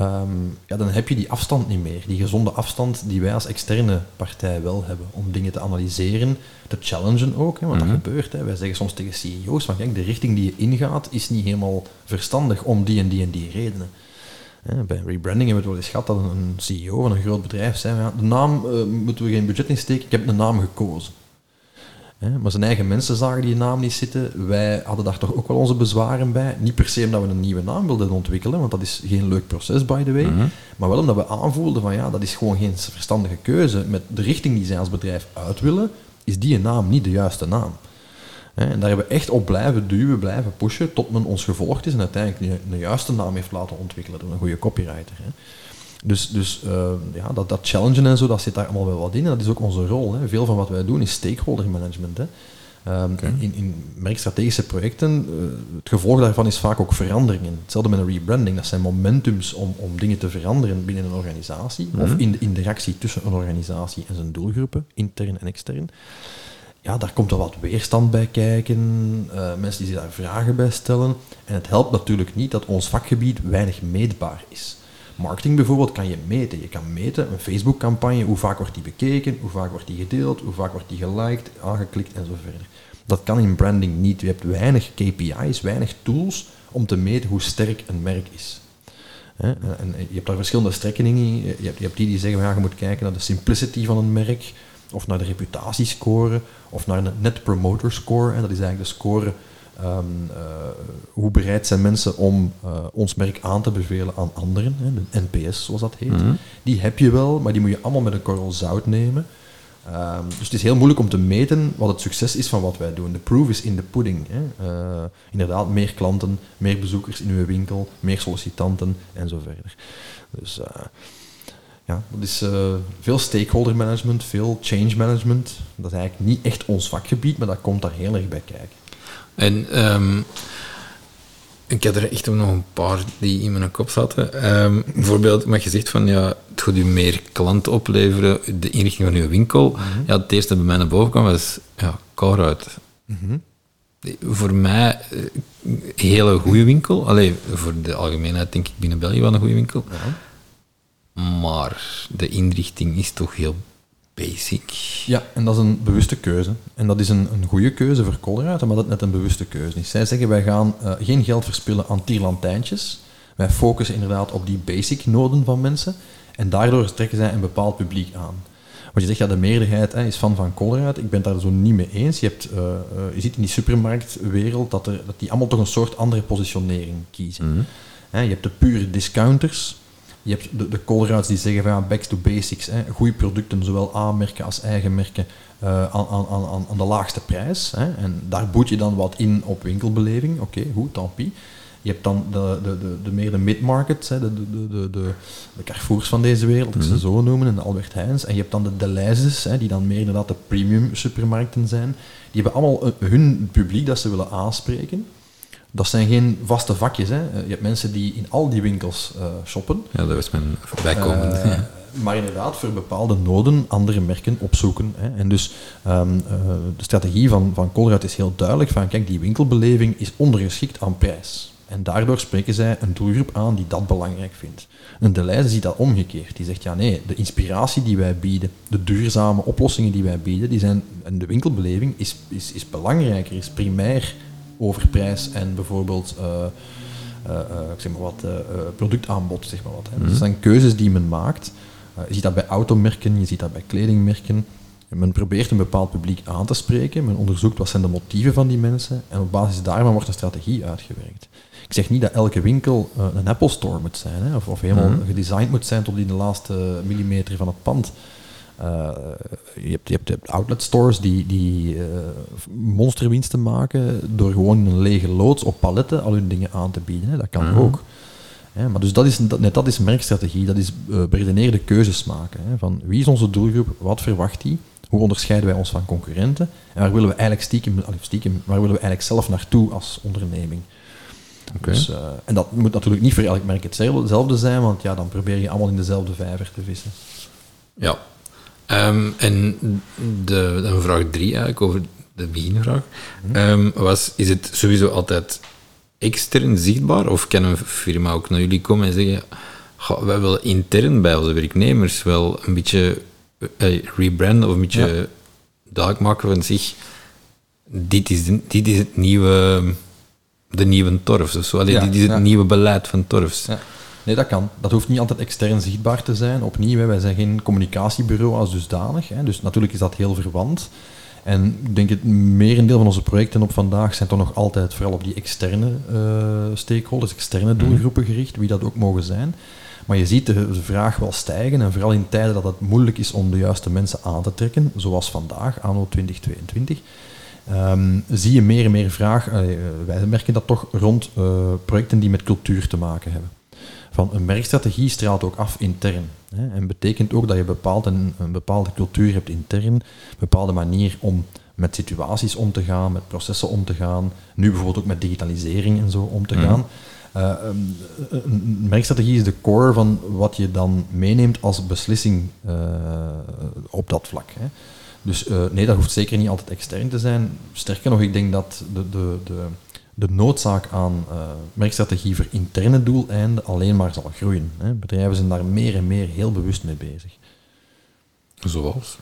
um, ja, dan heb je die afstand niet meer. Die gezonde afstand die wij als externe partij wel hebben, om dingen te analyseren, te challengen ook, hè, want mm -hmm. dat gebeurt. Hè. Wij zeggen soms tegen CEO's van, kijk, de richting die je ingaat is niet helemaal verstandig om die en die en die redenen. Bij rebranding hebben we het wel eens gehad dat een CEO van een groot bedrijf zei: ja, de naam uh, moeten we geen budget in steken, ik heb een naam gekozen. Maar zijn eigen mensen zagen die naam niet zitten. Wij hadden daar toch ook wel onze bezwaren bij. Niet per se omdat we een nieuwe naam wilden ontwikkelen, want dat is geen leuk proces, by the way. Mm -hmm. Maar wel omdat we aanvoelden van ja, dat is gewoon geen verstandige keuze. Met de richting die zij als bedrijf uit willen, is die naam niet de juiste naam. En daar hebben we echt op blijven duwen, blijven pushen, tot men ons gevolgd is en uiteindelijk een juiste naam heeft laten ontwikkelen door een goede copywriter. Dus, dus uh, ja, dat, dat challengen en zo, dat zit daar allemaal wel wat in. En dat is ook onze rol. Hè. Veel van wat wij doen is stakeholder management. Hè. Um, okay. in, in merkstrategische projecten, uh, het gevolg daarvan is vaak ook veranderingen. Hetzelfde met een rebranding, dat zijn momentums om, om dingen te veranderen binnen een organisatie, mm -hmm. of in de interactie tussen een organisatie en zijn doelgroepen, intern en extern ja, daar komt wel wat weerstand bij kijken, uh, mensen die zich daar vragen bij stellen. En het helpt natuurlijk niet dat ons vakgebied weinig meetbaar is. Marketing bijvoorbeeld kan je meten. Je kan meten, een Facebook-campagne, hoe vaak wordt die bekeken, hoe vaak wordt die gedeeld, hoe vaak wordt die geliked, aangeklikt en zo verder. Dat kan in branding niet. Je hebt weinig KPI's, weinig tools om te meten hoe sterk een merk is. En je hebt daar verschillende strekkeningen in. Je hebt, je hebt die die zeggen, ja, je moet kijken naar de simplicity van een merk of naar de reputatiescore, of naar een net promoter score. En dat is eigenlijk de score um, uh, hoe bereid zijn mensen om uh, ons merk aan te bevelen aan anderen, hè, de NPS zoals dat heet. Mm -hmm. Die heb je wel, maar die moet je allemaal met een korrel zout nemen. Um, dus het is heel moeilijk om te meten wat het succes is van wat wij doen. De proof is in the pudding. Hè. Uh, inderdaad, meer klanten, meer bezoekers in uw winkel, meer sollicitanten en zo verder. Dus ja, dat is uh, veel stakeholder management, veel change management. Dat is eigenlijk niet echt ons vakgebied, maar dat komt daar heel erg bij kijken. En um, ik had er echt nog een paar die in mijn kop zaten. Ehm, bijvoorbeeld, maar je zegt van ja, het gaat u meer klanten opleveren, de inrichting van uw winkel. Mhm. Ja, het eerste dat bij mij naar boven kwam was ja. Mhm. Voor mij eh, een hele goede winkel. Alleen voor de algemeenheid denk ik binnen België wel een goede winkel. Maar de inrichting is toch heel basic. Ja, en dat is een bewuste keuze. En dat is een, een goede keuze voor Colruyt, maar dat het net een bewuste keuze is. Zij zeggen, wij gaan eh, geen geld verspillen aan tierlantijntjes. Wij focussen inderdaad op die basic noden van mensen. En daardoor trekken zij een bepaald publiek aan. Want je zegt, ja, de meerderheid hè, is fan van Colruyt. Ik ben het daar zo niet mee eens. Je, hebt, eh, eh, je ziet in die supermarktwereld dat, er, dat die allemaal toch een soort andere positionering kiezen. Hè, je hebt de pure discounters. Je hebt de, de die zeggen van ja, back to basics. Hè, goede producten, zowel A-merken als eigen merken, eh, aan, aan, aan, aan de laagste prijs. Hè, en daar boet je dan wat in op winkelbeleving. Oké, goed, tant pis. Je hebt dan de, de, de, de meer de mid-markets, hè, de, de, de, de, Carrefours van deze wereld, ik ze zo noemen, en de Albert Heijns. En je hebt dan de Deleuze's, die dan meer inderdaad de premium supermarkten zijn. Die hebben allemaal een- hun publiek dat ze willen aanspreken. Dat zijn geen vaste vakjes. Hè. Je hebt mensen die in al die winkels eh, shoppen. Ja, dat was mijn bijkomende. Eh, ja. Maar inderdaad, voor bepaalde noden andere merken opzoeken. Hè. En dus ehm, eh, de strategie van, van Colruyt is heel duidelijk van, kijk, die winkelbeleving is ondergeschikt aan prijs. En daardoor spreken zij een doelgroep aan die dat belangrijk vindt. Een Deleuze ziet dat omgekeerd. Die zegt, ja nee, de inspiratie die wij bieden, de duurzame oplossingen die wij bieden, die zijn, en de winkelbeleving is, is, is belangrijker, is primair over prijs en bijvoorbeeld... eh, eh, eh, ik zeg maar wat, productaanbod, zeg maar wat. Hè. Dus dat zijn keuzes die men maakt. Je ziet dat bij automerken, je ziet dat bij kledingmerken. En men probeert een bepaald publiek aan te spreken, men onderzoekt wat zijn de motieven van die mensen en op basis daarvan wordt een strategie uitgewerkt. Ik zeg niet dat elke winkel een Apple Store moet zijn, hè, of, of helemaal gedesigned moet zijn tot in de laatste millimeter van het pand. Eh, je, hebt, je hebt de outlet stores die, die eh, monsterwinsten maken door gewoon een lege loods op paletten al hun dingen aan te bieden. Hè. Dat kan ook. Hè, maar dus dat is, dat, net dat is merkstrategie, dat is eh, beredeneerde keuzes maken. Hè, van wie is onze doelgroep, wat verwacht die, hoe onderscheiden wij ons van concurrenten en waar willen we eigenlijk stiekem, stiekem waar willen we eigenlijk zelf naartoe als onderneming. Dus, en dat moet natuurlijk niet voor elk merk hetzelfde hetzelfde zijn, want ja, dan probeer je allemaal in dezelfde vijver te vissen. Ja. Ehm, en de, de vraag drie eigenlijk, over de beginvraag, ehm, was, is het sowieso altijd extern zichtbaar? Of kan een firma ook naar jullie komen en zeggen, "Goh, wij willen intern bij onze werknemers wel een beetje eh, rebranden of een beetje Ja. duidelijk maken van zich, dit is, de- dit is het nieuwe, de nieuwe Torfs of zo. Allee, Ja, dit is het ja. nieuwe beleid van Torfs. Nee, dat kan. Dat hoeft niet altijd extern zichtbaar te zijn. Opnieuw, hè, wij zijn geen communicatiebureau als dusdanig. Hè, dus natuurlijk is dat heel verwant. En ik denk het merendeel van onze projecten op vandaag zijn toch nog altijd vooral op die externe eh, stakeholders, externe doelgroepen gericht, wie dat ook mogen zijn. Maar je ziet de, de vraag wel stijgen en vooral in tijden dat het moeilijk is om de juiste mensen aan te trekken, zoals vandaag, anno 2022, ehm, zie je meer en meer vraag, eh, wij merken dat toch rond eh, projecten die met cultuur te maken hebben. Van een merkstrategie straalt ook af intern. Hè, en betekent ook dat je bepaald een, een bepaalde cultuur hebt intern, een bepaalde manier om met situaties om te gaan, met processen om te gaan, nu bijvoorbeeld ook met digitalisering en zo om te gaan. Eh, ehm, een een merkstrategie is de core van wat je dan meeneemt als beslissing eh, op dat vlak. Hè. Dus eh, nee, dat hoeft zeker niet altijd extern te zijn. Sterker nog, ik denk dat de, de, de, de noodzaak aan eh, merkstrategie voor interne doeleinden alleen maar zal groeien. Hè. Bedrijven zijn daar meer en meer heel bewust mee bezig. Zoals?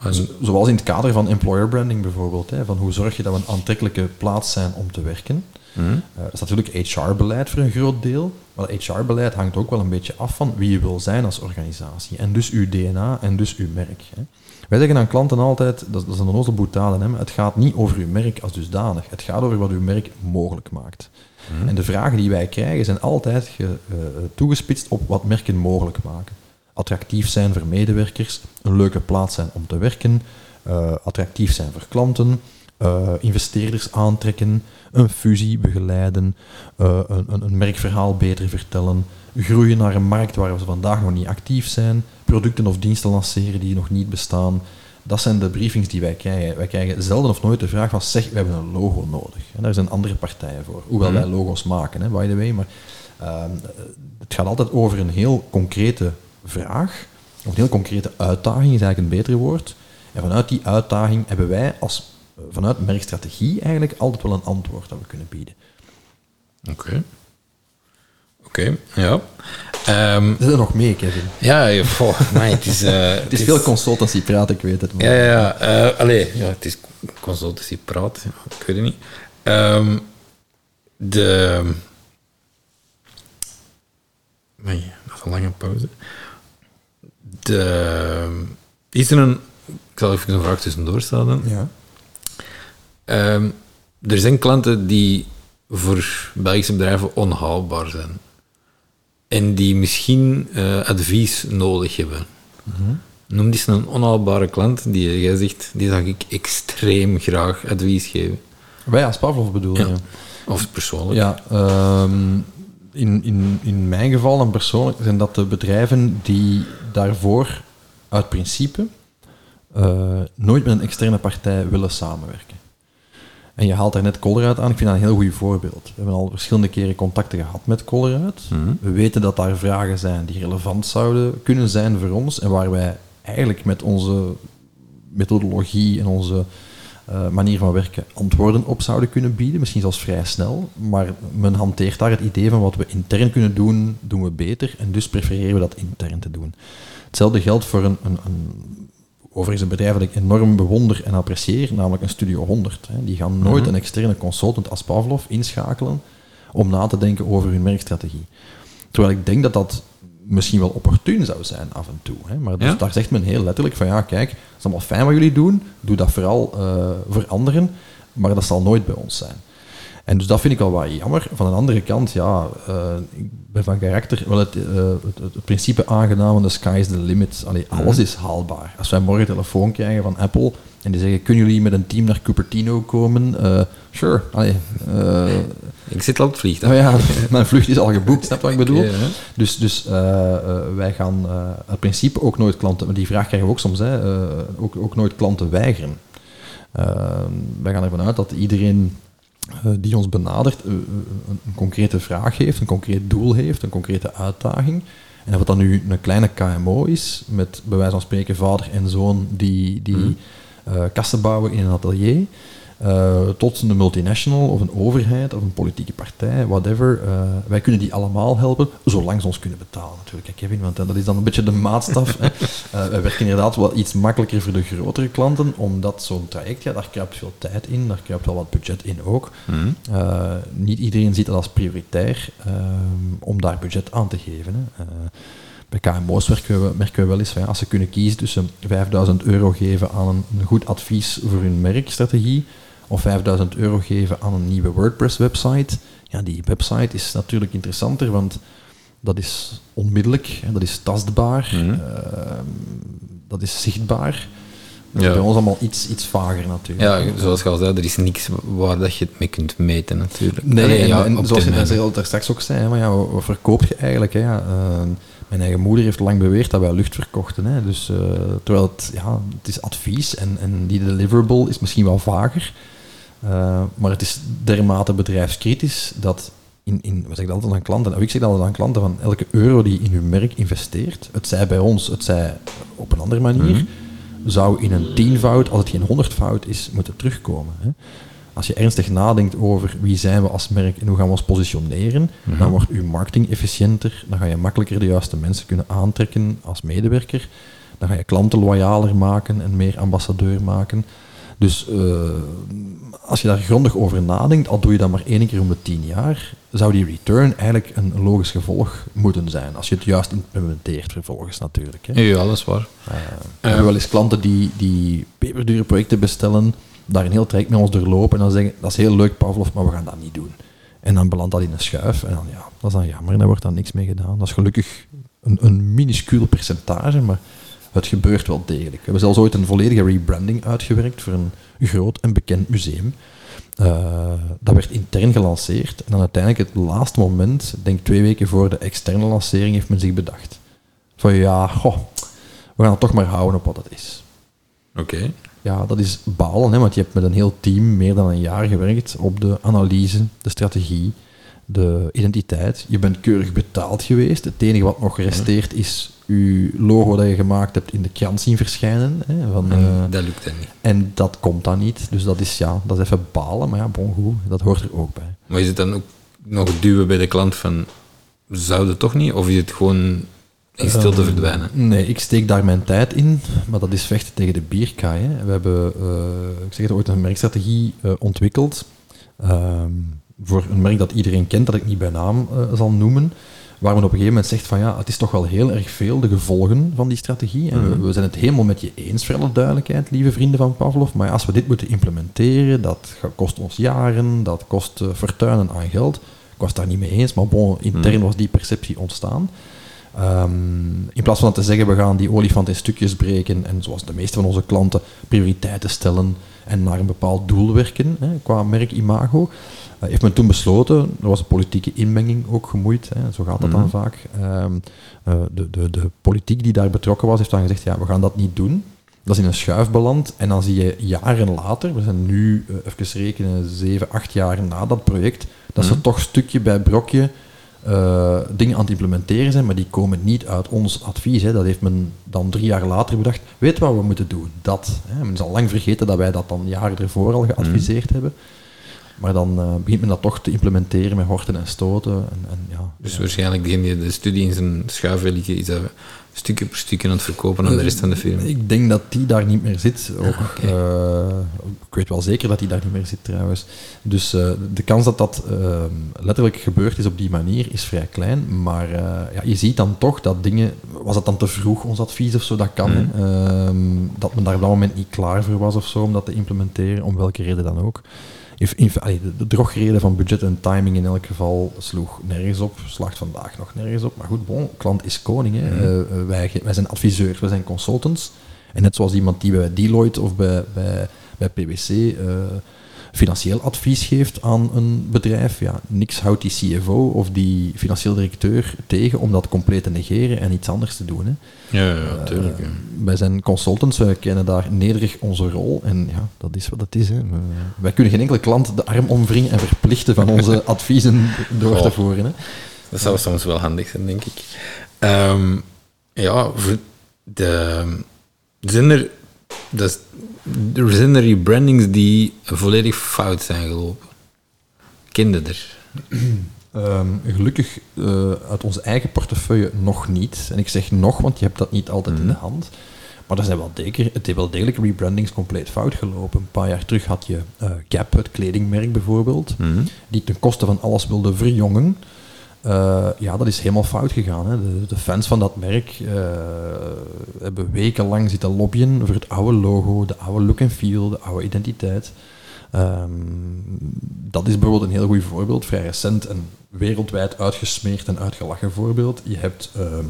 En- Zoals in het kader van employer branding bijvoorbeeld. Hè, van hoe zorg je dat we een aantrekkelijke plaats zijn om te werken. Mhm. Eh, dat is natuurlijk HR-beleid voor een groot deel, maar HR-beleid hangt ook wel een beetje af van wie je wil zijn als organisatie. En dus uw DNA en dus uw merk. Hè. Wij zeggen aan klanten altijd, dat, dat is een onnozel boetade, hè, het gaat niet over uw merk als dusdanig. Het gaat over wat uw merk mogelijk maakt. En de vragen die wij krijgen zijn altijd ge- eh, toegespitst op wat merken mogelijk maken. Attractief zijn voor medewerkers, een leuke plaats zijn om te werken, eh, attractief zijn voor klanten, eh, investeerders aantrekken, een fusie begeleiden, eh, een, een, een merkverhaal beter vertellen, groeien naar een markt waar we vandaag nog niet actief zijn, producten of diensten lanceren die nog niet bestaan, Dat zijn de briefings die wij krijgen. Wij krijgen zelden of nooit de vraag van, zeg, we hebben een logo nodig. En daar zijn andere partijen voor. Hoewel Mhm. wij logo's maken, hè, by the way. Maar ehm, het gaat altijd over een heel concrete vraag, of een heel concrete uitdaging, is eigenlijk een beter woord. En vanuit die uitdaging hebben wij als, vanuit merkstrategie eigenlijk altijd wel een antwoord dat we kunnen bieden. Oké. Oké, ja. Er is nog mee, Kevin. ja, ja, goh, maar het is... eh, Het is veel consultancy praat, ik weet het. maar- Ja, ja, ja. eh, allee, ja, het is consultancy praat, ik weet het niet. Ehm, de... Nee, dat is een lange pauze. De... Is er een... Ik zal even een vraag tussendoor stellen. Ja. Ehm, er zijn klanten die voor Belgische bedrijven onhaalbaar zijn. En die misschien eh, advies nodig hebben. Noem eens een onhaalbare klant die jij zegt, die zou ik extreem graag advies geven. Wij als Pavlov bedoelen. Ja. Ja. Of persoonlijk. Ja, ehm, in, in, in mijn geval en persoonlijk zijn dat de bedrijven die daarvoor uit principe eh, nooit met een externe partij willen samenwerken. En je haalt daar net Colruyt aan, ik vind dat een heel goed voorbeeld. We hebben al verschillende keren contacten gehad met Colruyt. We weten dat daar vragen zijn die relevant zouden kunnen zijn voor ons en waar wij eigenlijk met onze methodologie en onze eh, manier van werken antwoorden op zouden kunnen bieden, misschien zelfs vrij snel. Maar men hanteert daar het idee van wat we intern kunnen doen, doen we beter en dus prefereren we dat intern te doen. Hetzelfde geldt voor een, een, een overigens een bedrijf dat ik enorm bewonder en apprecieer, namelijk een Studio 100. Hè. Die gaan nooit een externe consultant als Pavlov inschakelen om na te denken over hun merkstrategie. Terwijl ik denk dat dat misschien wel opportun zou zijn af en toe. Hè. Maar dus Ja? daar zegt men heel letterlijk van ja, kijk, het is allemaal fijn wat jullie doen, doe dat vooral eh, voor anderen, maar dat zal nooit bij ons zijn. En dus dat vind ik al wat jammer. Van een andere kant, ja, eh, ik ben van karakter wel het, eh, het, principe aangenomen, the sky is the limit. Allee, alles is haalbaar. Als wij morgen een telefoon krijgen van Apple en die zeggen, kunnen jullie met een team naar Cupertino komen? Eh, sure. Allee, Ik zit al op het vliegtuig. nou ja, mijn vlucht is al geboekt, snap je wat ik bedoel? Dus, dus wij gaan uh, het principe ook nooit klanten, maar die vraag krijgen we ook soms, hè, uh, ook, ook nooit klanten weigeren. Uh, wij gaan ervan uit dat iedereen uh, die ons benadert een, een, concrete vraag heeft, een concreet doel heeft, een concrete uitdaging. En of dan nu een kleine KMO is, met bij wijze van spreken vader en zoon die, die mm. kassen bouwen in een atelier, uh, tot een multinational of een overheid of een politieke partij, whatever. Uh, wij kunnen die allemaal helpen, zolang ze ons kunnen betalen natuurlijk, hè, Kevin, want uh, dat is dan een beetje de maatstaf. hè. wij werken inderdaad wel iets makkelijker voor de grotere klanten, omdat zo'n traject, ja, daar kruipt veel tijd in, daar kruipt wel wat budget in ook. Mm. niet iedereen ziet dat als prioritair om daar budget aan te geven. Hè. bij KMO's merken we, merken we wel eens van als ze kunnen kiezen tussen 5000 euro geven aan een goed advies voor hun merkstrategie of 5000 euro geven aan een nieuwe WordPress-website. Ja, die website is natuurlijk interessanter, want dat is onmiddellijk, hè, dat is tastbaar, mm -hmm. uh, dat is zichtbaar. Dat ja. is bij ons allemaal iets, iets vager natuurlijk. Ja, zoals je al zei, er is niks waar dat je het mee kunt meten natuurlijk. Nee, Allee, ja, en zoals je daar straks ook zei, maar ja, wat verkoop je eigenlijk? Hè? Ja, uh, mijn eigen moeder heeft lang beweerd dat wij lucht verkochten. Hè? Dus, uh, terwijl het, ja, het is advies en, en die deliverable is misschien wel vager. Uh, maar het is dermate bedrijfskritisch dat in, in wat zeg ik altijd aan klanten, nou, ik zeg altijd aan klanten van elke euro die in hun merk investeert, het zij bij ons, het zij op een andere manier, mm -hmm. zou in een tienvoud, als het geen honderdvoud is, moeten terugkomen. Hè. Als je ernstig nadenkt over wie zijn we als merk en hoe gaan we ons positioneren, mm -hmm. dan wordt uw marketing efficiënter, dan ga je makkelijker de juiste mensen kunnen aantrekken als medewerker, dan ga je klanten loyaler maken en meer ambassadeur maken. Dus uh, als je daar grondig over nadenkt, al doe je dat maar één keer om de tien jaar, zou die return eigenlijk een logisch gevolg moeten zijn. Als je het juist implementeert vervolgens natuurlijk. Hè. Ja, dat is waar. Uh, we hebben wel eens klanten die, die peperdure projecten bestellen, daar een heel traject met ons doorlopen en dan zeggen, dat is heel leuk Pavlov, maar we gaan dat niet doen. En dan belandt dat in een schuif en dan ja, dat is dan jammer en daar wordt dan niks mee gedaan. Dat is gelukkig een, een minuscuul percentage, maar het gebeurt wel degelijk. We hebben zelfs ooit een volledige rebranding uitgewerkt voor een groot en bekend museum. Uh, dat werd intern gelanceerd en dan uiteindelijk het laatste moment, denk twee weken voor de externe lancering, heeft men zich bedacht. Van ja, goh, we gaan het toch maar houden op wat het is. Oké. Ja, dat is balen, hè, want je hebt met een heel team meer dan een jaar gewerkt op de analyse, de strategie, de identiteit. Je bent keurig betaald geweest. Het enige wat nog resteert is je logo dat je gemaakt hebt in de krant zien verschijnen. Hè, van, En eh, dat lukt dan niet. en dat komt dan niet. Dus dat is, ja, dat is even balen, maar ja, bon goed, dat hoort er ook bij. Maar is het dan ook nog duwen bij de klant van, zou het toch niet? Of is het gewoon in stilte Ehm, verdwijnen? Nee, ik steek daar mijn tijd in, maar dat is vechten tegen de bierkaai. Hè. We hebben, eh, ik zeg het, ooit een merkstrategie eh, ontwikkeld ehm, voor een merk dat iedereen kent, dat ik niet bij naam zal noemen, waar men op een gegeven moment zegt van ja, het is toch wel heel erg veel de gevolgen van die strategie. En we, we zijn het helemaal met je eens, voor alle duidelijkheid, lieve vrienden van Pavlov, maar als we dit moeten implementeren, dat kost ons jaren, dat kost eh, fortuinen aan geld. Ik was het daar niet mee eens, maar bon, intern was die perceptie ontstaan. Ehm, in plaats van te zeggen, we gaan die olifant in stukjes breken en zoals de meeste van onze klanten prioriteiten stellen en naar een bepaald doel werken hè, qua merk-imago, eh, heeft men toen besloten, er was een politieke inmenging ook gemoeid, hè, zo gaat dat dan vaak. Ehm, eh, de, de, de politiek die daar betrokken was, heeft dan gezegd, ja, we gaan dat niet doen. Dat is in een schuif beland en dan zie je jaren later, we zijn nu, eh, even rekenen, zeven, acht jaar na dat project, dat ze toch stukje bij brokje eh, dingen aan het implementeren zijn, maar die komen niet uit ons advies. Hè. Dat heeft men dan drie jaar later bedacht. Weet wat we moeten doen? Dat. Hè. Men is al lang vergeten dat wij dat dan jaren ervoor al geadviseerd hebben. Maar dan eh, begint men dat toch te implementeren met horten en stoten. En, en, ja, Dus waarschijnlijk degene die de studie in zijn schuif wil liggen, is dat stukje per stukje aan het verkopen aan de rest van de firma. Ik denk dat die daar niet meer zit. Ook, eh, ik weet wel zeker dat die daar niet meer zit trouwens. Dus eh, de kans dat dat eh, letterlijk gebeurd is op die manier is vrij klein. Maar eh, ja, je ziet dan toch dat dingen... Was het dan te vroeg, ons advies of zo? Dat kan. hè. Ehm, dat men daar op dat moment niet klaar voor was of zo om dat te implementeren, om welke reden dan ook. In, in, allee, de, de drogreden van budget en timing in elk geval sloeg nergens op, slaagt vandaag nog nergens op. Maar goed, bon, klant is koning. Hè. Eh, eh, wij, wij zijn adviseurs, wij zijn consultants. En net zoals iemand die bij Deloitte of bij, bij, bij PwC eh, financieel advies geeft aan een bedrijf, ja, niks houdt die CFO of die financieel directeur tegen om dat compleet te negeren en iets anders te doen. Hè. Ja, natuurlijk. ja. Wij zijn consultants, wij kennen daar nederig onze rol. En ja, dat is wat het is. Hè. Wij kunnen geen enkele klant de arm omwringen en verplichten van onze adviezen door te voeren. Hè. Dat zou soms wel handig zijn, denk ik. Ehm, ja, de, zijn er, dat er zijn er rebrandings die volledig fout zijn gelopen. Kende er. Ehm, gelukkig eh, uit onze eigen portefeuille nog niet. En ik zeg nog, want je hebt dat niet altijd in de hand. Maar er zijn wel degelijk, het heeft wel degelijk rebrandings compleet fout gelopen. Een paar jaar terug had je eh, Gap, het kledingmerk bijvoorbeeld, die ten koste van alles wilde verjongen. Eh, ja, dat is helemaal fout gegaan. Hè. De, de fans van dat merk eh, hebben wekenlang zitten lobbyen voor het oude logo, de oude look en feel, de oude identiteit. Ehm, dat is bijvoorbeeld een heel goed voorbeeld, vrij recent en wereldwijd uitgesmeerd en uitgelachen voorbeeld. Je hebt, ehm,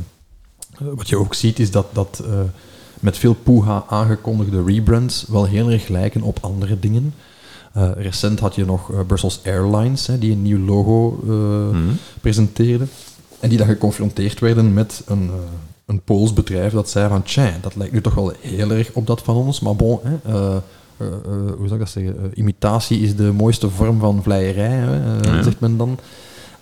eh, wat je ook ziet, is dat, dat eh, met veel poeha aangekondigde rebrands wel heel erg lijken op andere dingen. Eh, recent had je nog eh, Brussels Airlines, hè, die een nieuw logo eh, presenteerde. En die dan geconfronteerd werden met een, een Pools bedrijf dat zei van, tja, dat lijkt nu toch wel heel erg op dat van ons, maar bon, hè, hoe zou ik dat zeggen? Imitatie is de mooiste vorm van vleierij, hè, Ja. zegt men dan.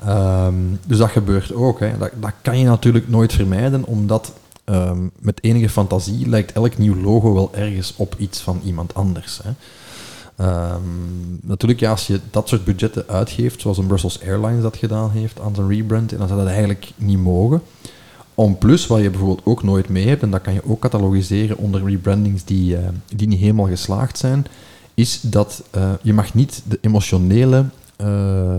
Ehm, dus dat gebeurt ook. Hè. Dat, dat kan je natuurlijk nooit vermijden, omdat ehm, met enige fantasie lijkt elk nieuw logo wel ergens op iets van iemand anders. Hè. Ehm, natuurlijk, ja, als je dat soort budgetten uitgeeft, zoals een Brussels Airlines dat gedaan heeft aan zijn rebrand, dan zou dat eigenlijk niet mogen. Om plus, wat je bijvoorbeeld ook nooit mee hebt, en dat kan je ook catalogiseren onder rebrandings die, eh, die niet helemaal geslaagd zijn, is dat eh, je mag niet de emotionele eh,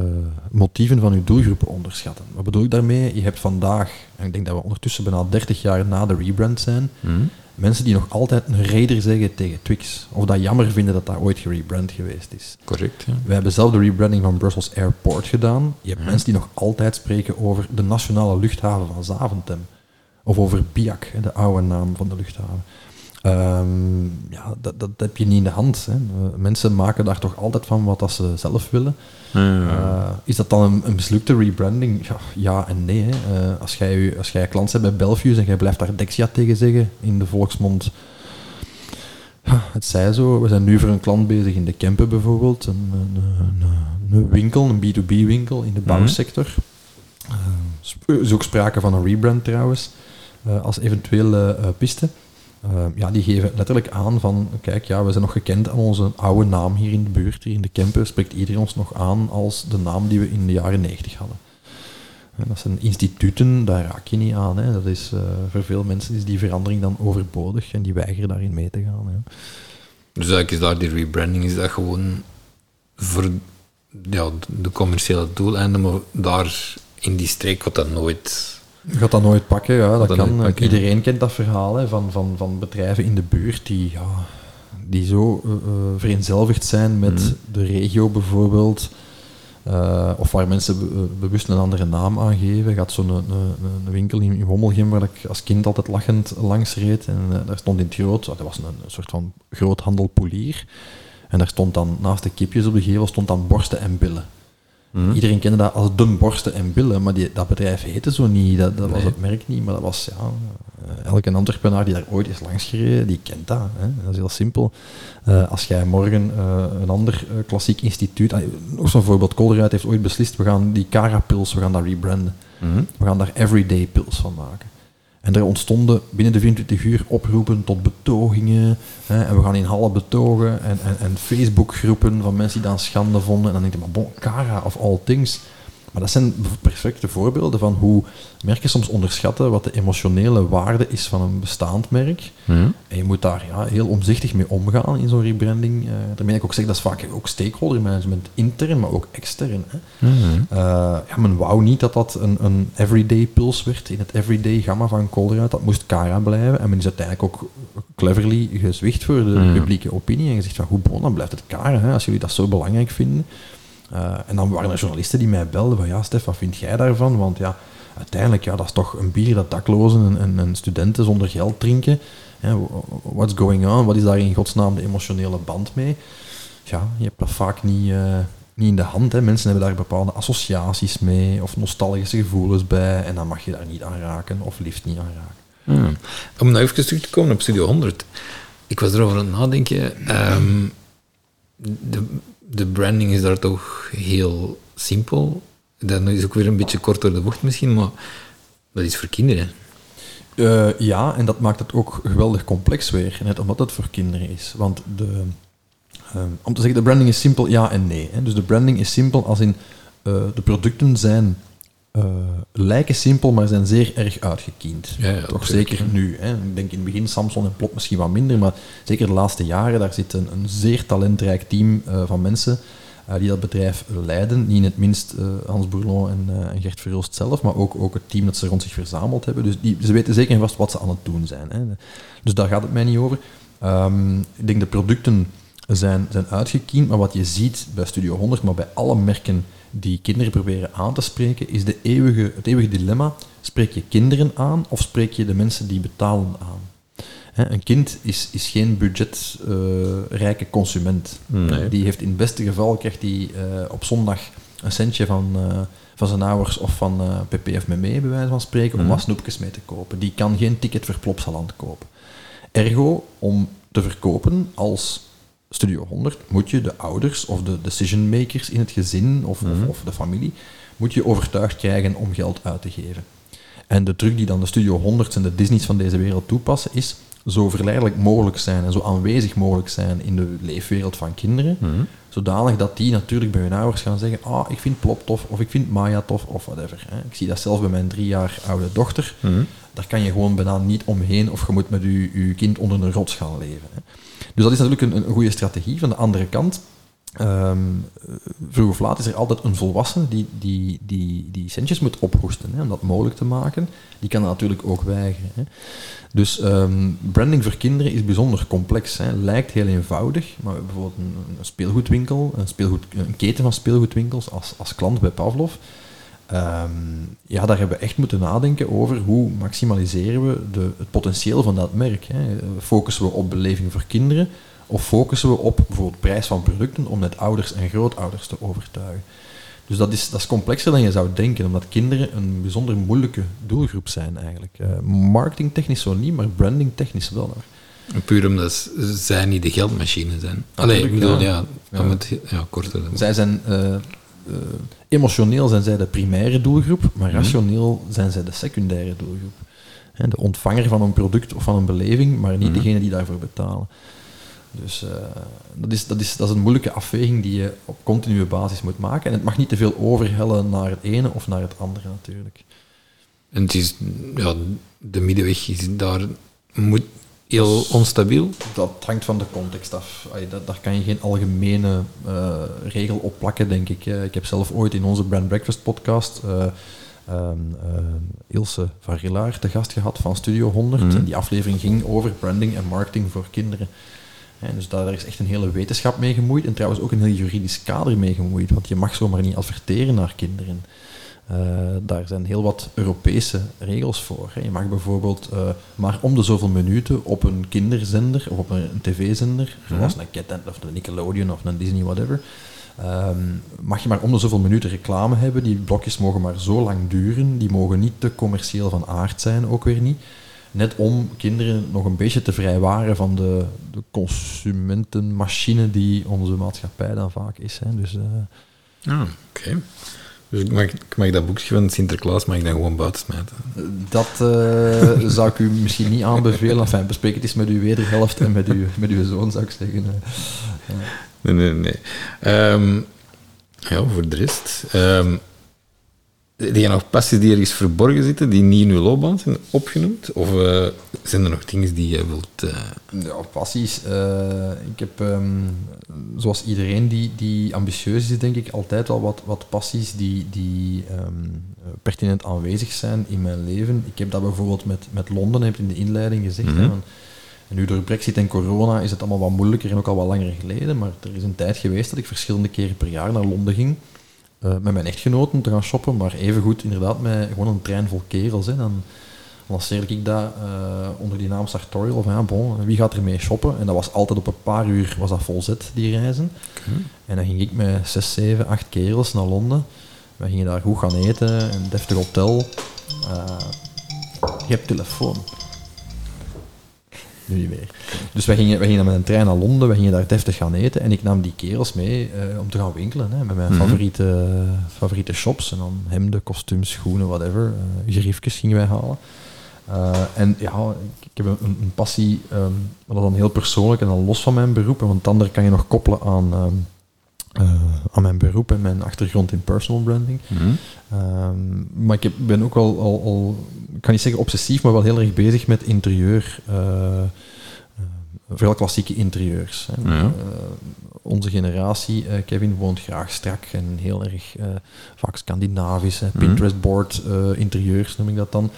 motieven van je doelgroepen onderschatten. Wat bedoel ik daarmee? Je hebt vandaag, en ik denk dat we ondertussen bijna 30 jaar na de rebrand zijn, mensen die nog altijd een raider zeggen tegen Twix. Of dat jammer vinden dat dat ooit gerebrand geweest is. Correct, ja. We hebben zelf de rebranding van Brussels Airport gedaan. Je hebt mensen die nog altijd spreken over de nationale luchthaven van Zaventem. Of over BIAC, de oude naam van de luchthaven. Ehm, ja, dat, dat heb je niet in de hand. Hè. Eh, Mensen maken daar toch altijd van wat dat ze zelf willen. Eh, is dat dan een, een mislukte rebranding? Ja, ja en nee. Hè. Eh, als, jij, als jij klant bent bij Belfius en jij blijft daar Dexia tegen zeggen, in de volksmond, het zij zo, we zijn nu voor een klant bezig in de Kempen bijvoorbeeld, een, een, een, winkel, een B2B-winkel in de Mhm. bouwsector. Eh, Er is ook sprake van een rebrand trouwens, als eventuele piste. Eh, ja, die geven letterlijk aan van, kijk, ja, we zijn nog gekend aan onze oude naam hier in de buurt, hier in de Kempen, spreekt iedereen ons nog aan als de naam die we in de jaren 90 hadden. En dat zijn instituten, daar raak je niet aan. Hè. Dat is, eh, voor veel mensen is die verandering dan overbodig en die weigeren daarin mee te gaan. Hè. Dus eigenlijk is daar die rebranding, is dat gewoon voor ja, de commerciële doeleinden, maar daar in die streek gaat dat nooit... Je gaat dat nooit pakken, ja, dat, dat kan. pakken, Iedereen kent dat verhaal hè, van, van, van bedrijven in de buurt die, ja, die zo eh, vereenzelvigd zijn met Mhm. de regio bijvoorbeeld. eh, of waar mensen be- bewust een andere naam aangeven. Je had zo'n een, winkel in, Wommelgem waar ik als kind altijd lachend langs reed. En daar stond in het groot, dat was een, een soort van groothandel polier. En daar stond dan, naast de kipjes op de gevel, stond dan borsten en billen. Hm? Iedereen kende dat als de borsten en billen, maar die, dat bedrijf heette zo niet. Dat, dat was het merk niet, maar dat was, ja... eh, elke Antwerpenaar die daar ooit is langs gereden, die kent dat. Hè. Dat is heel simpel. Eh, als jij morgen eh, een ander klassiek instituut... ah, nog zo'n voorbeeld, Colruyt heeft ooit beslist, we gaan die Cara-pils, we gaan dat rebranden. Hm? We gaan daar everyday pils van maken. En er ontstonden binnen de 24 uur oproepen tot betogingen. Hè, en we gaan in Halle betogen. En, en, en Facebookgroepen van mensen die dat een schande vonden. En dan denk je, maar bon, Cara of all things. Maar dat zijn perfecte voorbeelden van hoe merken soms onderschatten wat de emotionele waarde is van een bestaand merk. Hm? En je moet daar ja, heel omzichtig mee omgaan in zo'n rebranding. Eh daarmee ik ook zeg, dat is vaak ook stakeholder management, intern, maar ook extern. Hè. Hm? Eh, ja, men wou niet dat dat een, een everyday puls werd in het everyday gamma van Colruyt. Dat moest Cara blijven. En men is uiteindelijk ook cleverly gezwicht voor de Mm. publieke opinie. En gezegd van, goed, bon, dan blijft het Cara, hè, als jullie dat zo belangrijk vinden. Eh, en dan waren er journalisten die mij belden van, ja, Stef, wat vind jij daarvan? Want ja, uiteindelijk, ja, dat is toch een bier dat daklozen en, en, en studenten zonder geld drinken. What's going on? Wat is daar in godsnaam de emotionele band mee? Ja, je hebt dat vaak niet, eh, niet in de hand. Hè. Mensen hebben daar bepaalde associaties mee of nostalgische gevoelens bij en dan mag je daar niet aan raken of liefst niet aan raken. Hm. Om nou even terug te komen op Studio 100. Ik was erover aan het nadenken. ehm, de, de branding is daar toch heel simpel. Dat is ook weer een beetje kort door de bocht misschien, maar dat is voor kinderen. Eh, ja, en dat maakt het ook geweldig complex weer, net omdat het voor kinderen is. Want de, ehm, om te zeggen, de branding is simpel, ja en nee. Hè. Dus de branding is simpel als in eh, de producten zijn, eh, lijken simpel, maar zijn zeer erg uitgekiend. Ja, ja, Toch zeker nu. Hè. Ik denk in het begin Samsung en Plot misschien wat minder, maar zeker de laatste jaren, daar zit een, een zeer talentrijk team eh, van mensen eh, die dat bedrijf leiden. Niet in het minst Hans Bourlon en, en Gert Verhulst zelf, maar ook, ook het team dat ze rond zich verzameld hebben. Dus die, ze weten zeker en vast wat ze aan het doen zijn. Hè. Dus daar gaat het mij niet over. Ehm, ik denk de producten zijn, zijn uitgekiend, maar wat je ziet bij Studio 100, maar bij alle merken die kinderen proberen aan te spreken, is de eeuwige, het eeuwige dilemma. Spreek je kinderen aan of spreek je de mensen die betalen aan? Een kind is, is geen budgetrijke consument. Nee. Die heeft in het beste geval krijgt hij eh, op zondag een centje van, eh, van zijn ouders of van eh PP of mee, bij wijze van spreken, om Mhm. wat snoepjes mee te kopen. Die kan geen ticket voor Plopsaland kopen. Ergo, om te verkopen als Studio 100, moet je de ouders of de decision makers in het gezin of, Mhm. of, of de familie, moet je overtuigd krijgen om geld uit te geven. En de truc die dan de Studio 100 en de Disney's van deze wereld toepassen, is zo verleidelijk mogelijk zijn en zo aanwezig mogelijk zijn in de leefwereld van kinderen, Hm? zodanig dat die natuurlijk bij hun ouders gaan zeggen, ah, ik vind Plop tof, of ik vind Maya tof, of whatever. Hè. Ik zie dat zelf bij mijn drie jaar oude dochter. Hm? Daar kan je gewoon bijna niet omheen, of je moet met je, je kind onder een rots gaan leven. Hè. Dus dat is natuurlijk een, een goede strategie. Van de andere kant, ehm, eh, vroeg of laat is er altijd een volwassene die die, die, die centjes moet ophoesten hè, om dat mogelijk te maken. Die kan natuurlijk ook weigeren. Hè. Dus ehm, branding voor kinderen is bijzonder complex. Hè. Lijkt heel eenvoudig, maar bijvoorbeeld een, een speelgoedwinkel, een, speelgoed, een keten van speelgoedwinkels als, als klant bij Pavlov. Ehm, ja, daar hebben we echt moeten nadenken over hoe maximaliseren we de, het potentieel van dat merk. Hè. Focussen we op beleving voor kinderen of focussen we op bijvoorbeeld prijs van producten om net ouders en grootouders te overtuigen. Dus dat is, dat is complexer dan je zou denken, omdat kinderen een bijzonder moeilijke doelgroep zijn eigenlijk. Eh, marketingtechnisch zo niet, maar brandingtechnisch wel. hoor. Puur omdat zij niet de geldmachine zijn. Allee, ik bedoel, ja. ja, Ja. moet ja, korter. Zij zijn... eh, eh, emotioneel zijn zij de primaire doelgroep, maar Mhm. rationeel zijn zij de secundaire doelgroep. De ontvanger van een product of van een beleving, maar niet Mhm. degene die daarvoor betalen. Dus eh, dat, is, dat, is, dat is een moeilijke afweging die je op continue basis moet maken. En het mag niet te veel overhellen naar het ene of naar het andere natuurlijk. En het is, ja, de middenweg is daar moet heel onstabiel. Dat hangt van de context af. Allee, dat, daar kan je geen algemene eh, regel op plakken, denk ik. Ik heb zelf ooit in onze Brand Breakfast podcast eh, ehm, eh, Ilse van Rillaar te gast gehad van Studio 100. Mhm. En die aflevering ging over branding en marketing voor kinderen. En dus daar is echt een hele wetenschap mee gemoeid en trouwens ook een heel juridisch kader mee gemoeid, want je mag zomaar niet adverteren naar kinderen. Eh, daar zijn heel wat Europese regels voor. Hè. Je mag bijvoorbeeld eh, maar om de zoveel minuten op een kinderzender of op een, een tv-zender, zoals een Cat of een Nickelodeon of een Disney, whatever, ehm, mag je maar om de zoveel minuten reclame hebben. Die blokjes mogen maar zo lang duren, die mogen niet te commercieel van aard zijn, ook weer niet. Net om kinderen nog een beetje te vrijwaren van de, de consumentenmachine die onze maatschappij dan vaak is. Hè. Dus, eh, Ah, oké. Dus ik mag, ik mag dat boekje van Sinterklaas mag ik dan gewoon buiten smijten. Dat eh, zou ik u misschien niet aanbevelen. Enfin, bespreek het eens met uw wederhelft en met uw, met uw zoon, zou ik zeggen. Eh, Nee, nee, nee. Ehm, ja, voor de rest. ehm je nog passies die ergens verborgen zitten, die niet in je loopbaan zijn opgenoemd? Of eh, zijn er nog dingen die je wilt... eh, Ja, passies. Eh, ik heb, ehm, zoals iedereen die, die ambitieus is, denk ik, altijd wel wat, wat passies die, die ehm, pertinent aanwezig zijn in mijn leven. Ik heb dat bijvoorbeeld met, met Londen, heb ik in de inleiding gezegd. hè, Mhm. en nu door Brexit en corona is het allemaal wat moeilijker en ook al wat langer geleden, maar er is een tijd geweest dat ik verschillende keren per jaar naar Londen ging. Eh, met mijn echtgenoten te gaan shoppen, maar evengoed inderdaad met gewoon een trein vol kerels. Hè. Dan, lanceerde ik dat eh, onder die naam Sartorial. Van ja, bon, wie gaat er mee shoppen? En dat was altijd op een paar uur was dat volzet, die reizen. En dan ging ik met zes, zeven, acht kerels naar Londen. We gingen daar goed gaan eten, een deftig hotel. Eh, je hebt telefoon. Nu niet meer. Dus wij gingen, wij gingen met een trein naar Londen, we gingen daar deftig gaan eten. En ik nam die kerels mee eh, om te gaan winkelen hè, met mijn Mhm. favoriete, favoriete shops. En dan hemden, kostuums, schoenen, whatever. eh geriefjes gingen wij halen. Eh, en ja, ik, heb een, een passie, maar dat is dan heel persoonlijk en dan los van mijn beroep. Want het andere kan je nog koppelen aan, ehm, eh, aan mijn beroep en mijn achtergrond in personal branding. mhm. Ehm, maar ik heb, ben ook al, al, al, kan niet zeggen obsessief, maar wel heel erg bezig met interieur. eh, vooral klassieke interieurs. Hè. Ja. Eh, onze generatie, Kevin, woont graag strak en heel erg vaak Scandinavisch. hè. Mhm. Pinterest-board eh, interieurs noem ik dat dan.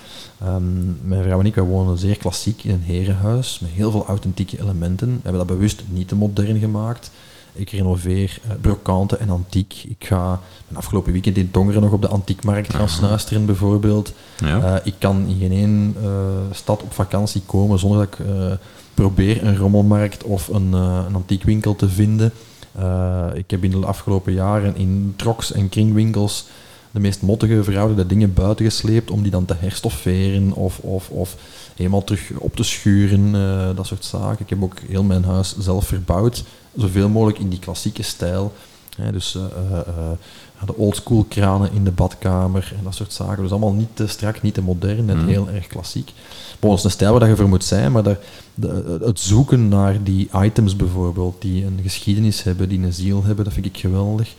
Ehm, mijn vrouw en ik wij wonen zeer klassiek in een herenhuis met heel veel authentieke elementen. We hebben dat bewust niet te modern gemaakt. Ik renoveer uh, brokante en antiek. Ik ga mijn afgelopen weekend in Tongeren nog op de antiekmarkt gaan Aha. snuisteren, bijvoorbeeld. Ja. Eh, ik kan in geen één eh, stad op vakantie komen zonder dat ik eh, probeer een rommelmarkt of een, eh, een antiekwinkel te vinden. Eh, ik heb in de afgelopen jaren in troks en kringwinkels de meest mottige verouderde dingen buiten gesleept om die dan te herstofferen of, of, of helemaal terug op te schuren, eh, dat soort zaken. Ik heb ook heel mijn huis zelf verbouwd, zoveel mogelijk in die klassieke stijl. Hè, dus eh, eh, de oldschool kranen in de badkamer en dat soort zaken. Dus allemaal niet te strak, niet te modern, net Mhm. heel erg klassiek. Dat is een stijl waar je voor moet zijn, maar daar, de, het zoeken naar die items bijvoorbeeld, die een geschiedenis hebben, die een ziel hebben, dat vind ik geweldig.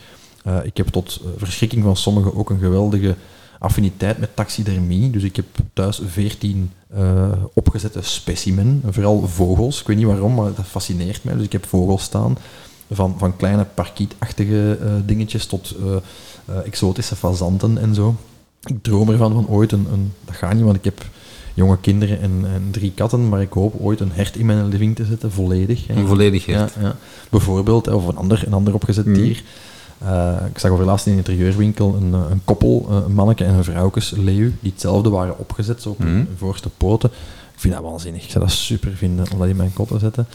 Uh, ik heb tot uh, verschrikking van sommigen ook een geweldige affiniteit met taxidermie. Dus ik heb thuis veertien uh, opgezette specimen, vooral vogels. Ik weet niet waarom, maar dat fascineert mij. Dus ik heb vogels staan, van, van kleine parkietachtige uh, dingetjes tot exotische fazanten en zo. Ik droom ervan van ooit een, een... Dat gaat niet, want ik heb jonge kinderen en, en, drie katten, maar ik hoop ooit een hert in mijn living te zetten, volledig. Een volledig hert? Ja, ja. Bijvoorbeeld, of een ander, een ander opgezet Mm. Uh, ik zag over laatst in een interieurwinkel een, een koppel, een manneke en een vrouwkes leeuw, die hetzelfde waren opgezet, zo op hun Mm. voorste poten. Ik vind dat waanzinnig. Ik zou dat super vinden om dat in mijn kot te zetten.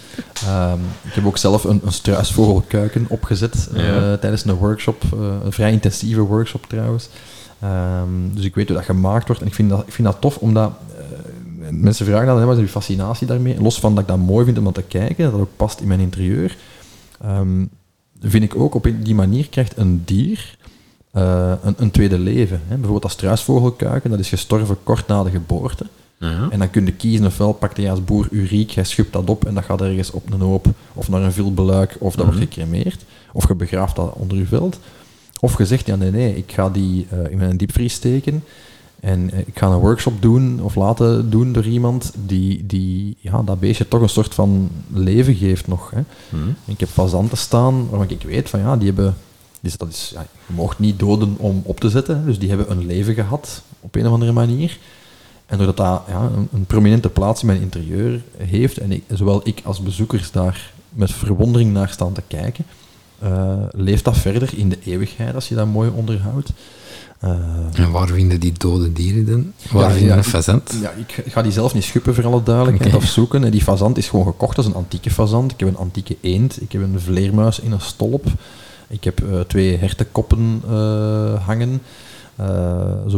Um, ik heb ook zelf een, een struisvogelkuiken opgezet uh, Ja. tijdens een workshop, uh, een vrij intensieve workshop trouwens. Um, dus ik weet hoe dat gemaakt wordt en ik vind dat, ik vind dat tof, omdat mensen vragen dan, hè, wat is uw fascinatie daarmee? Los van dat ik dat mooi vind om dat te kijken, dat dat ook past in mijn interieur, ehm, vind ik ook op die manier krijgt een dier eh, een, een tweede leven. Hè. Bijvoorbeeld als struisvogelkuiken, dat is gestorven kort na de geboorte. Ja. En dan kun je kiezen ofwel pakt je als boer uriek, jij schupt dat op en dat gaat ergens op een hoop of naar een vilbeluik of dat Mhm. wordt gecremeerd. Of je begraaft dat onder je veld. Of je zegt, ja nee, nee, ik ga die eh, in mijn diepvries steken en eh, ik ga een workshop doen of laten doen door iemand die, die ja, dat beestje toch een soort van leven geeft nog. Hè. Hm. Ik heb fazanten staan waarvan ik weet van ja, die hebben. Dus dat is, ja, je mag niet doden om op te zetten, dus die hebben een leven gehad op een of andere manier. En doordat dat ja, een, een prominente plaats in mijn interieur heeft, en ik, zowel ik als bezoekers daar met verwondering naar staan te kijken, eh, leeft dat verder in de eeuwigheid als je dat mooi onderhoudt. Eh, En waar vinden die dode dieren dan? Waar Ja, vinden ja, een fazant? Ja, ik ga die zelf niet schuppen voor alle duidelijkheid Oké. of zoeken. En die fazant is gewoon gekocht als een antieke fazant. Ik heb een antieke eend, ik heb een vleermuis in een stolp. Ik heb eh, twee hertenkoppen eh, hangen.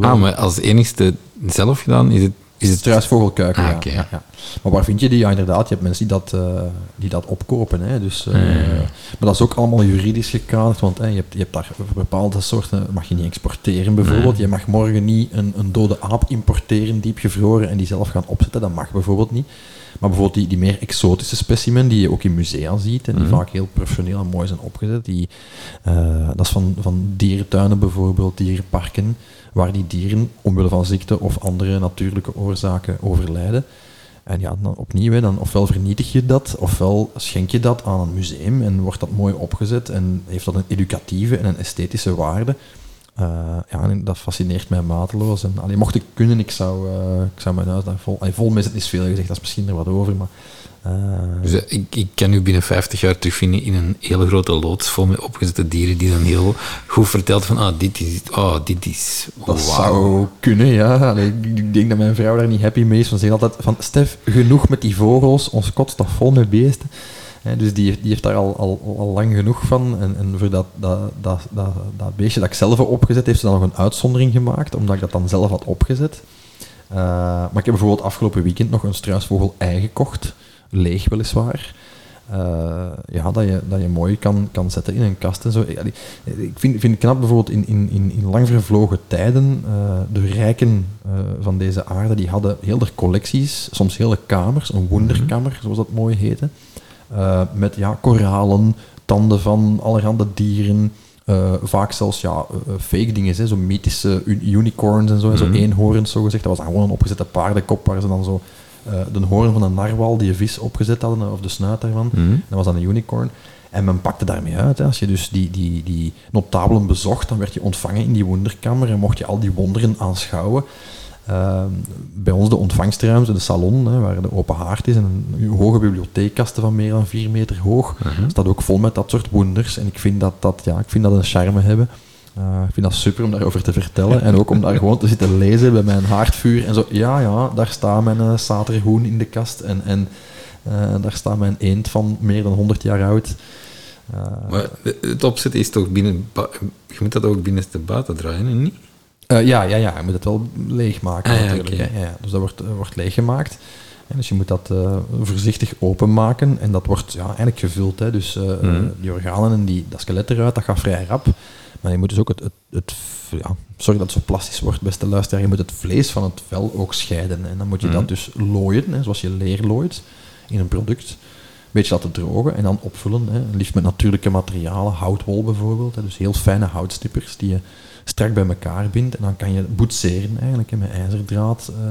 Ah, maar als enigste zelf gedaan is het... Is het struisvogelkuiken, Ah, ja. oké. ja, ja. Maar waar vind je die? Ja, inderdaad, je hebt mensen die dat, eh, die dat opkopen. Hè. Dus, eh. Maar dat is ook allemaal juridisch gekaderd, want hè, je, hebt, je hebt daar bepaalde soorten, mag je niet exporteren bijvoorbeeld. Je mag morgen niet een, een dode aap importeren, diep gevroren, en die zelf gaan opzetten. Dat mag bijvoorbeeld niet. Maar bijvoorbeeld die, die meer exotische specimen die je ook in musea ziet en die Mhm. vaak heel professioneel en mooi zijn opgezet. Die, eh, dat is van, van dierentuinen bijvoorbeeld, dierenparken, waar die dieren omwille van ziekte of andere natuurlijke oorzaken overlijden. En ja, dan opnieuw, hè, dan ofwel vernietig je dat, ofwel schenk je dat aan een museum en wordt dat mooi opgezet en heeft dat een educatieve en een esthetische waarde. Eh, ja, en dat fascineert mij mateloos. En, allee, mocht ik kunnen, ik zou, eh, ik zou mijn huis daar vol... allee, vol zitten is veel gezegd, dat is misschien er wat over, maar... eh, Dus ik, ik kan u binnen 50 jaar terugvinden in een hele grote loods vol met opgezette dieren die dan heel goed vertelt van ah, dit is... Oh, dit is... Dat wauw. zou kunnen, ja. Allee, ik- denk dat mijn vrouw daar niet happy mee is. Van ze zegt altijd van, Stef, genoeg met die vogels. Ons kot toch vol met beesten. Hè, dus die, die heeft daar al, al, al lang genoeg van. En, en voor dat, dat, dat, dat, beestje dat ik zelf heb opgezet, heeft ze dan nog een uitzondering gemaakt, omdat ik dat dan zelf had opgezet. Eh, maar ik heb bijvoorbeeld afgelopen weekend nog een struisvogel ei gekocht. Leeg weliswaar. Eh, ja, dat je, dat je mooi kan, kan zetten in een kast en zo. Ik, vind, vind het knap bijvoorbeeld in, in, in, in lang vervlogen tijden, eh, de rijken van deze aarde, die hadden heel de collecties, soms hele kamers, een wonderkamer, zoals dat mooi heette, eh, met ja, koralen, tanden van allerhande dieren, eh, vaak zelfs ja, eh, fake dingen, hè, zo mythische unicorns en zo, en zo Mhm. eenhoorns zo gezegd. Dat was gewoon een opgezette paardenkop waar ze dan zo de hoorn van een narwal, die een vis opgezet hadden, of de snuit daarvan. Mhm. Dat was dan een unicorn. En men pakte daarmee uit. Hè. Als je dus die, die, die notabelen bezocht, dan werd je ontvangen in die wonderkamer en mocht je al die wonderen aanschouwen. Ehm, bij ons de ontvangstruimte, de salon, hè, waar de open haard is en een hoge bibliotheekkasten van meer dan vier meter hoog, Mhm. staat ook vol met dat soort wonders. En ik vind dat, dat, ja, ik vind dat een charme hebben. Eh, ik vind dat super om daarover te vertellen. En ook om daar gewoon te zitten lezen bij mijn haardvuur. En zo, ja, ja, daar staat mijn saterhoen in de kast. En, en eh, daar staat mijn eend van meer dan 100 jaar oud. Eh, Maar de- het opzetten is toch binnen... Je moet dat ook binnenste buiten draaien, en niet? Eh, ja, ja, ja, je moet het wel leegmaken Ah, natuurlijk. Ja. Dus dat wordt, eh, wordt leeggemaakt. En dus je moet dat eh, voorzichtig openmaken. En dat wordt ja, eigenlijk gevuld. Hè. Dus Mhm. die organen en die, dat skelet eruit, dat gaat vrij rap. Maar je moet dus ook het... het, het ja, sorry dat het zo plastisch wordt, beste luisteraar. Je moet het vlees van het vel ook scheiden. En dan moet je Mhm. dat dus looien, hè, zoals je leer looit in een product. Een beetje laten drogen en dan opvullen. Hè. Liefst met natuurlijke materialen, houtwol bijvoorbeeld. Hè. Dus heel fijne houtstippers die je strak bij elkaar bindt. En dan kan je boetseren eigenlijk hè, met ijzerdraad eh,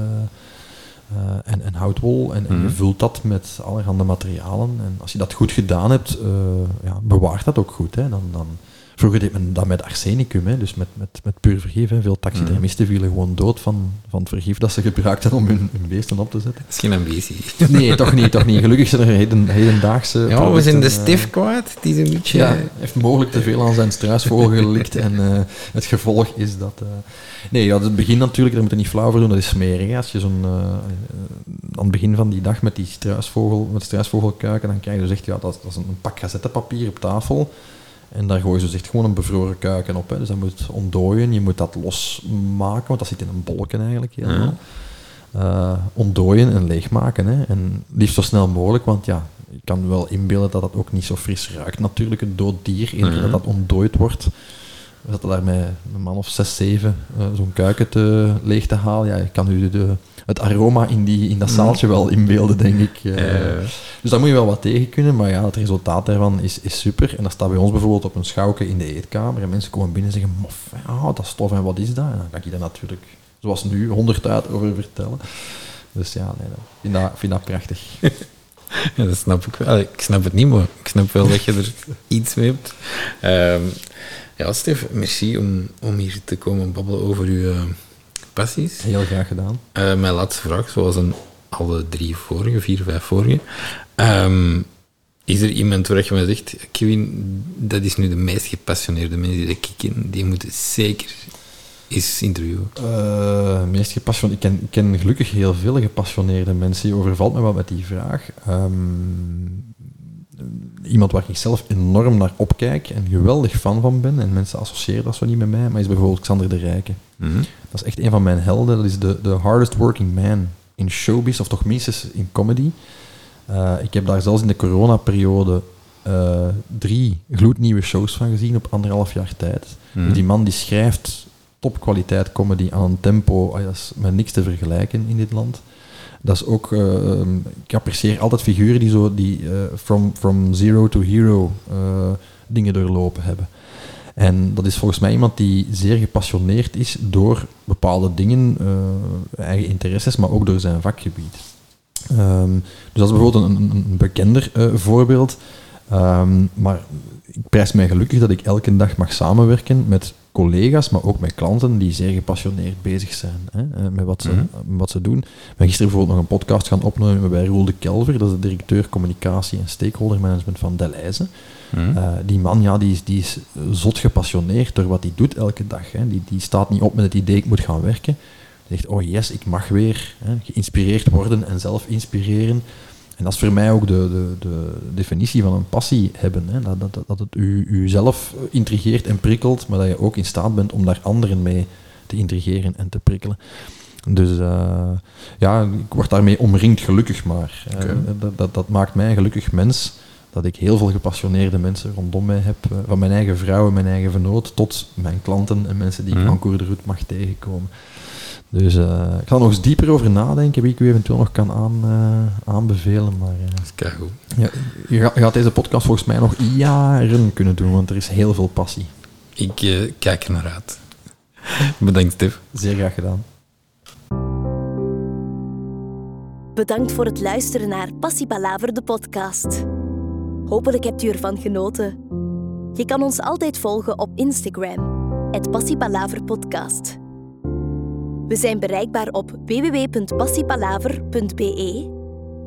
eh, en, en houtwol. En, en je Mhm. vult dat met allerhande materialen. En als je dat goed gedaan hebt, eh, ja, bewaart dat ook goed. Hè. Dan, dan, vroeger deed men dat met arsenicum, hè, dus met, met, met puur vergif. Hè. Veel taxidermisten vielen gewoon dood van, van het vergif dat ze gebruikten om hun, hun beesten op te zetten. Dat is geen ambitie. Nee, toch niet, toch niet. Gelukkig zijn er heden, hedendaagse Ja, we zijn de eh, stif. Die is een beetje... ja, heeft mogelijk te veel aan zijn struisvogel gelikt en eh, het gevolg is dat... eh, nee, ja, het begin natuurlijk, daar moet je niet flauw voor doen, dat is smerig. hè. Als je zo'n... aan het begin van die dag met die struisvogel, met struisvogelkuiken, dan krijg je dus echt, ja, dat, dat is een pak gazettenpapier op tafel. En daar gooi je dus echt gewoon een bevroren kuiken op. Hè. Dus dat moet ontdooien, je moet dat losmaken, want dat zit in een bolken eigenlijk helemaal. eh, ontdooien en leegmaken. Hè. En liefst zo snel mogelijk, want ja, ik kan wel inbeelden dat dat ook niet zo fris ruikt natuurlijk, een dood dier, in Mhm. dat dat ontdooid wordt. We zaten daar met een man of zes, zeven eh, zo'n kuiken te, leeg te halen. Ja, ik kan u de, het aroma in, die, in dat zaaltje wel inbeelden, denk ik. Eh, Eh, dus daar moet je wel wat tegen kunnen, maar ja, het resultaat daarvan is, is super. En dat staat bij ons bijvoorbeeld op een schouwke in de eetkamer en mensen komen binnen en zeggen, mof, ja, dat stof en wat is dat? En dan kan ik daar natuurlijk, zoals nu, honderd uit over vertellen. Dus ja, nee, vind dat, vind dat prachtig. Ja, dat snap ik wel. Ik snap het niet, maar ik snap wel dat je er iets mee hebt. Ehm, ja, Stef, merci om, om hier te komen babbelen over uw eh, passies. Heel graag gedaan. Eh, mijn laatste vraag, zoals een, alle drie vorige, vier, vijf vorige. Ehm, is er iemand waar je me zegt, Kevin, dat is nu de meest gepassioneerde mens die ik ken, die moet zeker eens interviewen. Eh, meest gepassioneerd. Ik ken, ik ken gelukkig heel veel gepassioneerde mensen. Je overvalt me wel met die vraag. Ehm, iemand waar ik zelf enorm naar opkijk en geweldig fan van ben, en mensen associëren dat zo niet met mij, maar is bijvoorbeeld Xander de Rijke. Mhm. Dat is echt een van mijn helden. Dat is de, de hardest working man in showbiz, of toch minstens in comedy. Eh, ik heb daar zelfs in de coronaperiode eh drie gloednieuwe shows van gezien op anderhalf jaar tijd. Mhm. Dus die man die schrijft topkwaliteit comedy aan een tempo, ah dat is met niks te vergelijken in dit land. Dat is ook, eh, ehm, ik apprecieer altijd figuren die zo die eh, from, from zero to hero eh, dingen doorlopen hebben. En dat is volgens mij iemand die zeer gepassioneerd is door bepaalde dingen, eigen interesses, maar ook door zijn vakgebied. Ehm, dus dat is bijvoorbeeld een, bekender voorbeeld. Ehm, maar ik prijs mij gelukkig dat ik elke dag mag samenwerken met collega's, maar ook met klanten die zeer gepassioneerd bezig zijn hè, eh, met, wat ze, Mhm. wat ze doen. Ik ben gisteren bijvoorbeeld nog een podcast gaan opnemen bij Roel de Kelver, dat is de directeur communicatie en stakeholder management van Deleuze. Mhm. Eh, die man ja, die is, die is zot gepassioneerd door wat hij doet elke dag. Hè. Die, die staat niet op met het idee ik moet gaan werken. Die zegt, oh yes, ik mag weer hè, geïnspireerd worden en zelf inspireren. En dat is voor mij ook de, de, de definitie van een passie hebben. Hè. Dat, dat, dat het u, u zelf intrigeert en prikkelt, maar dat je ook in staat bent om daar anderen mee te intrigeren en te prikkelen. Dus eh, ja, ik word daarmee omringd, gelukkig maar. Eh, dat, dat, dat maakt mij een gelukkig mens dat ik heel veel gepassioneerde mensen rondom mij heb. eh, Van mijn eigen vrouw en mijn eigen vernoot tot mijn klanten en mensen die ik Mhm. aan Cour de Route mag tegenkomen. Dus eh, ik ga er nog eens dieper over nadenken wie ik u eventueel nog kan aan, eh, aanbevelen. Maar eh, Dat is keigoed. ja, je, gaat, je gaat deze podcast volgens mij nog jaren kunnen doen, want er is heel veel passie. Ik eh, kijk er naar uit. Bedankt, Stef. Zeer graag gedaan. Bedankt voor het luisteren naar Passie Palaver, de podcast. Hopelijk hebt u ervan genoten. Je kan ons altijd volgen op Instagram, het Podcast. We zijn bereikbaar op www.passiepalaver.be.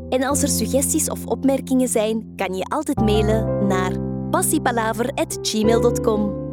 En als er suggesties of opmerkingen zijn, kan je altijd mailen naar passiepalaver.gmail.com.